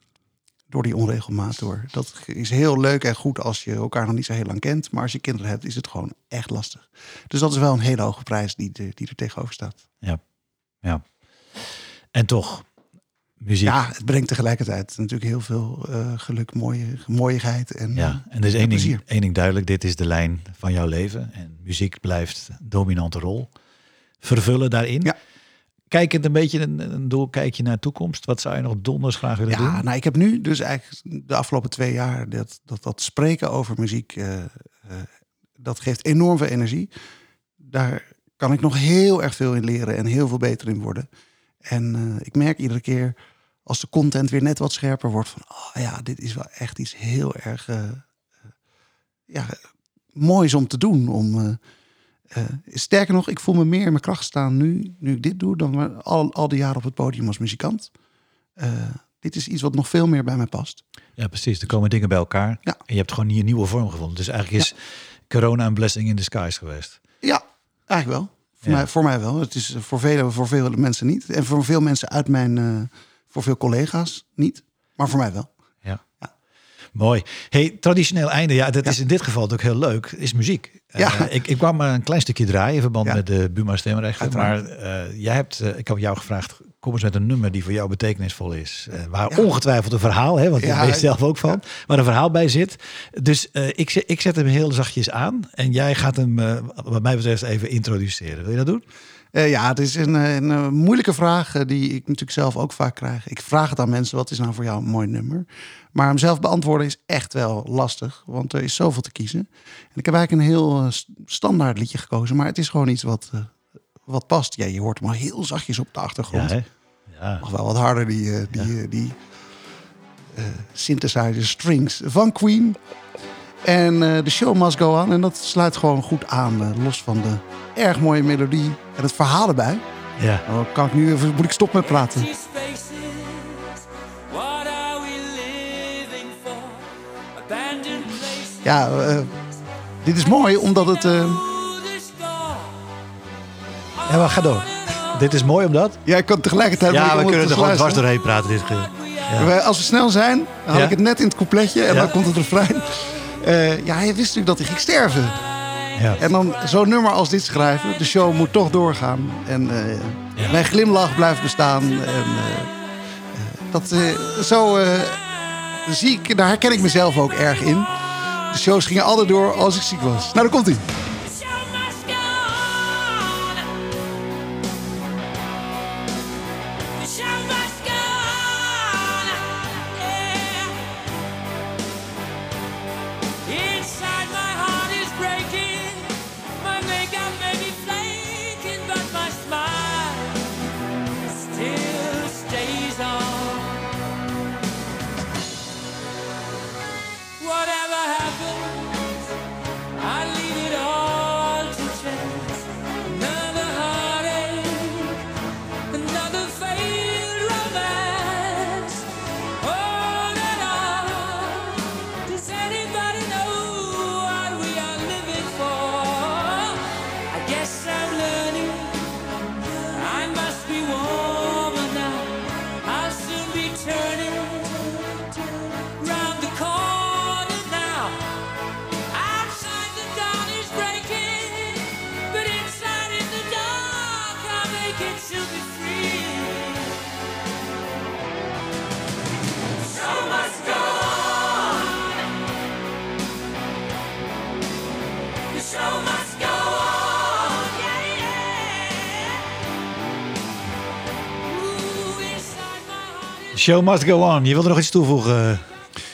door die onregelmaat door. Dat is heel leuk en goed als je elkaar nog niet zo heel lang kent. Maar als je kinderen hebt, is het gewoon echt lastig. Dus dat is wel een hele hoge prijs die, die er tegenover staat. Ja, ja. En toch, muziek. Ja, het brengt tegelijkertijd natuurlijk heel veel uh, geluk, mooie, mooiigheid en Ja, en er is één ding, één ding duidelijk. Dit is de lijn van jouw leven. En muziek blijft een dominante rol vervullen daarin. Ja. Kijkend een beetje een, een doorkijkje naar de toekomst. Wat zou je nog donders graag willen ja, doen? Nou, ik heb nu dus eigenlijk de afgelopen twee jaar dat, dat, dat spreken over muziek, uh, uh, dat geeft enorm veel energie. Daar kan ik nog heel erg veel in leren en heel veel beter in worden. En uh, ik merk iedere keer als de content weer net wat scherper wordt van, oh ja, dit is wel echt iets heel erg ja, moois om te doen. Om, sterker nog, ik voel me meer in mijn kracht staan nu, nu ik dit doe, dan al, al die jaren op het podium als muzikant. Dit is iets wat nog veel meer bij mij past. Ja, precies. Er komen dingen bij elkaar. Ja. En je hebt gewoon hier een nieuwe vorm gevonden. Dus eigenlijk is ja. corona een blessing in disguise geweest. Ja, eigenlijk wel. Voor, ja. mij, voor mij wel. Het is voor vele, voor veel mensen niet. En voor veel mensen uit mijn, uh, voor veel collega's niet. Maar voor mij wel. Ja. ja. Mooi. Hey, traditioneel einde. Ja, dat is in dit geval ook heel leuk. Is muziek. Ja. Uh, ik, ik kwam een klein stukje draaien in verband ja. met de Buma stemrechten. Maar uh, jij hebt, ik heb jou gevraagd, kom eens met een nummer die voor jou betekenisvol is. waar ja. ongetwijfeld een verhaal, hè, want daar ben je zelf ook van, waar een verhaal bij zit. Dus ik, ik zet hem heel zachtjes aan en jij gaat hem, wat mij betreft, even introduceren. Wil je dat doen? Uh, ja, het is een, een, moeilijke vraag uh, die ik natuurlijk zelf ook vaak krijg. Ik vraag het aan mensen, wat is nou voor jou een mooi nummer? Maar hem zelf beantwoorden is echt wel lastig, want er is zoveel te kiezen. En ik heb eigenlijk een heel uh, standaard liedje gekozen, maar het is gewoon iets wat, wat past. Ja, je hoort hem al heel zachtjes op de achtergrond. Ja, ja. Mag wel wat harder, die, die, ja. die synthesizer strings van Queen. En de show must go on. En dat sluit gewoon goed aan, los van de erg mooie melodie en het verhaal erbij. Ja. Dan kan ik nu even, moet ik stoppen met praten. Ja, uh, dit is mooi omdat het. Ja, maar ga door. dit is mooi omdat. Ja, ik kan tegelijkertijd. Ja, we kunnen er gewoon dwars doorheen praten dit keer. Ja. Als we snel zijn, dan had ja. ik het net in het coupletje en ja. dan komt het refrein. Uh, ja, hij wist natuurlijk dat hij ging sterven. Ja. En dan zo'n nummer als dit schrijven. De show moet toch doorgaan. En uh, ja. mijn glimlach blijft bestaan. En, uh, dat, zo zie ik, daar herken ik mezelf ook erg in. De shows gingen altijd door als ik ziek was. Nou, daar komt hij. Show must go on. Je wilde nog iets toevoegen?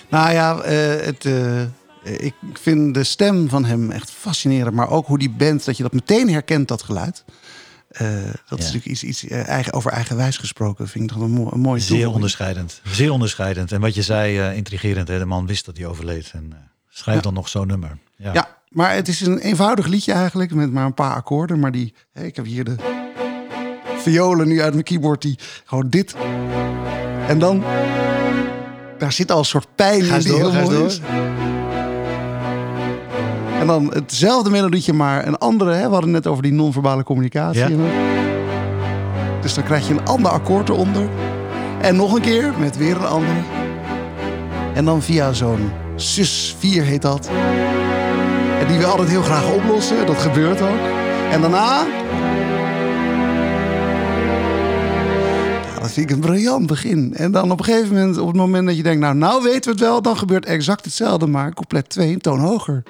Nou ja, eh, het, eh, ik vind de stem van hem echt fascinerend. Maar ook hoe die band, dat je dat meteen herkent, dat geluid. Eh, dat is natuurlijk iets, iets eigen, over eigenwijs gesproken. Vind ik toch een, mo een mooie Zeer onderscheidend. Zeer onderscheidend. En wat je zei, intrigerend. Hè? De man wist dat hij overleed. En schrijft Ja. dan nog zo'n nummer. Ja. Ja, maar het is een eenvoudig liedje eigenlijk. Met maar een paar akkoorden. Maar die, ik heb hier de violen nu uit mijn keyboard. Die gewoon dit. En dan... Daar zit al een soort pijn Ga in die door, heel mooi is. En dan hetzelfde melodietje, maar een andere. Hè? We hadden het net over die non-verbale communicatie. Ja. Dus dan krijg je een ander akkoord eronder. En nog een keer met weer een andere. En dan via zo'n sus 4 heet dat. En die we altijd heel graag oplossen. Dat gebeurt ook. En daarna... dat vind ik een briljant begin. En dan op een gegeven moment, op het moment dat je denkt... nou, nou weten we het wel, dan gebeurt exact hetzelfde... maar couplet 2 een toon hoger.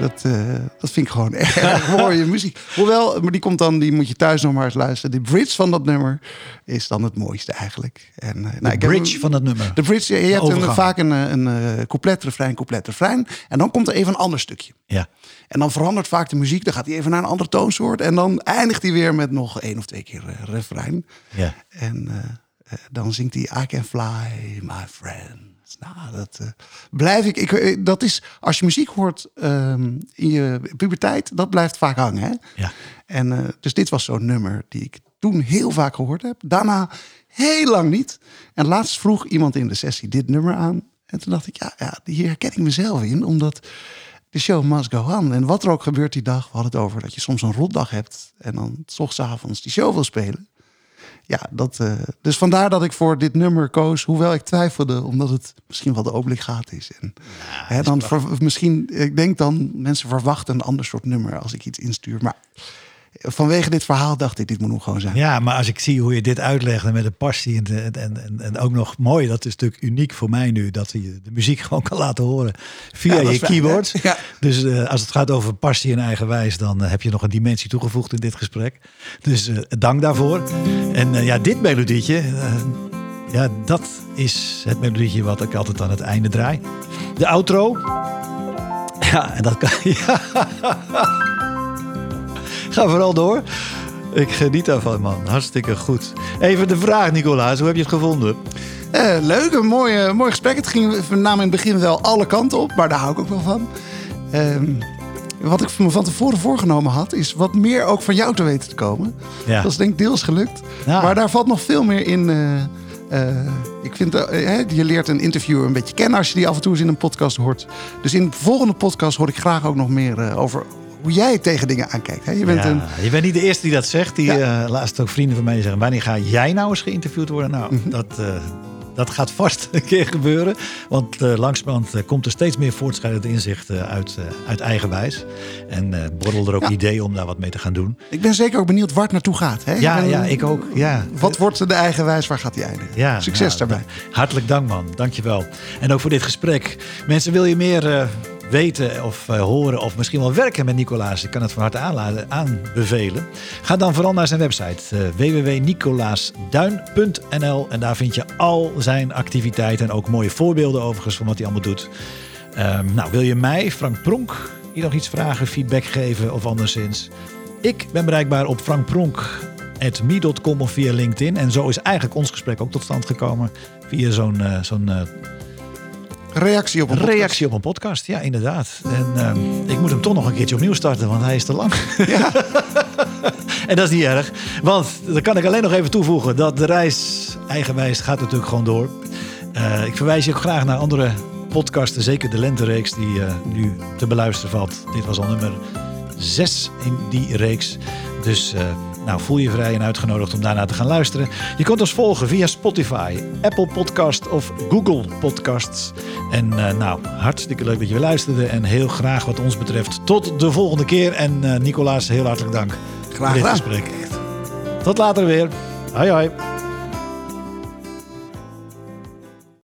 Dat, eh, dat vind ik gewoon erg mooie muziek. Hoewel, maar die komt dan, die moet je thuis nog maar eens luisteren. De bridge van dat nummer is dan het mooiste eigenlijk. En, eh, nou, De heb bridge van dat nummer. de bridge, je hebt een, vaak een, eh, een, couplet, refrein, couplet, refrein. En dan komt er even een ander stukje. Ja. En dan verandert vaak de muziek. Dan gaat hij even naar een andere toonsoort. En dan eindigt hij weer met nog één of twee keer refrein. ja. En dan zingt hij I can fly, my friends. Nou, dat eh, blijf ik, ik. eh, Dat is, als je muziek hoort ehm, in je puberteit, dat blijft vaak hangen. Hè? Ja. En eh, dus dit was zo'n nummer die ik toen heel vaak gehoord heb. Daarna heel lang niet. En laatst vroeg iemand in de sessie dit nummer aan. En toen dacht ik, ja, ja hier herken ik mezelf in. Omdat de show must go on. En wat er ook gebeurt die dag. We hadden het over dat je soms een rotdag hebt. En dan s avonds die show wil spelen. Ja, dat, eh, dus vandaar dat ik voor dit nummer koos. Hoewel ik twijfelde, omdat het misschien wel de obligaat is. En, hè, dan ver- misschien, ik denk dan, mensen verwachten een ander soort nummer als ik iets instuur. Maar vanwege dit verhaal dacht ik, dit moet nog gewoon zijn. Ja, maar als ik zie hoe je dit uitlegt en met een passie en, en, en, en ook nog mooi, dat is natuurlijk uniek voor mij nu, dat je de muziek gewoon kan laten horen via Ja, je fijn, keyboard. Ja. Dus eh, als het gaat over passie en eigenwijs, dan eh, heb je nog een dimensie toegevoegd in dit gesprek. Dus eh, dank daarvoor. En ja, dit melodietje, ja, dat is het melodietje wat ik altijd aan het einde draai. De outro. Ja, en dat kan. Ja. Ga vooral door. Ik geniet daarvan, man. Hartstikke goed. Even de vraag, Nicolaas. Hoe heb je het gevonden? Eh, leuk, een mooi, mooi gesprek. Het ging met name in het begin wel alle kanten op, maar daar hou ik ook wel van. Ehm, wat ik me van tevoren voorgenomen had, is wat meer ook van jou te weten te komen. Ja. Dat is denk ik deels gelukt. Ja. Maar daar valt nog veel meer in. eh, eh, ik vind, eh, je leert een interviewer een beetje kennen als je die af en toe eens in een podcast hoort. Dus in de volgende podcast hoor ik graag ook nog meer over hoe jij tegen dingen aankijkt. Hè? Je bent Ja, een, Je bent niet de eerste die dat zegt. Die Ja. eh, laatst ook vrienden van mij zeggen: Wanneer ga jij nou eens geïnterviewd worden? Nou, Mhm. dat, eh, dat gaat vast een keer gebeuren. Want uh, langzamerhand komt er steeds meer voortschrijdend inzicht uit, uit eigenwijs. En borrelen er ook Ja. ideeën om daar wat mee te gaan doen. ik ben zeker ook benieuwd waar het naartoe gaat. Hè? Ja, ja, ik ook. Ja. Wat wordt de eigen wijs? Waar gaat die eindigen? Ja, Succes ja, daarbij. da- Hartelijk dank, man. Dankjewel. En ook voor dit gesprek. Mensen, wil je meer weten of eh, horen of misschien wel werken met Nicolaas? Ik kan het van harte aanbevelen. Ga dan vooral naar zijn website uh, www.nicolaasduin.nl en daar vind je al zijn activiteiten en ook mooie voorbeelden overigens van wat hij allemaal doet. Um, nou, wil je mij, Frank Pronk, hier nog iets vragen, feedback geven of anderszins? Ik ben bereikbaar op frankpronk.me.com of via LinkedIn. En zo is eigenlijk ons gesprek ook tot stand gekomen via zo'n uh, zo'n reactie op een podcast. reactie op een podcast. Ja, inderdaad. En uh, ik moet hem toch nog een keertje opnieuw starten, want hij is te lang. Ja. en dat is niet erg, want dan kan ik alleen nog even toevoegen dat de reis eigenwijs gaat natuurlijk gewoon door. Uh, ik verwijs je ook graag naar andere podcasten, zeker de Lentereeks die uh, nu te beluisteren valt. Dit was al nummer 6 in die reeks. Dus uh, nou, voel je vrij en uitgenodigd om daarna te gaan luisteren. Je kunt ons volgen via Spotify, Apple Podcast of Google Podcasts. En uh, nou, hartstikke leuk dat je weer luisterde. En heel graag wat ons betreft tot de volgende keer. En uh, Nicolaas, heel hartelijk dank Graag voor dit gedaan. gesprek. Tot later weer. Hoi hoi.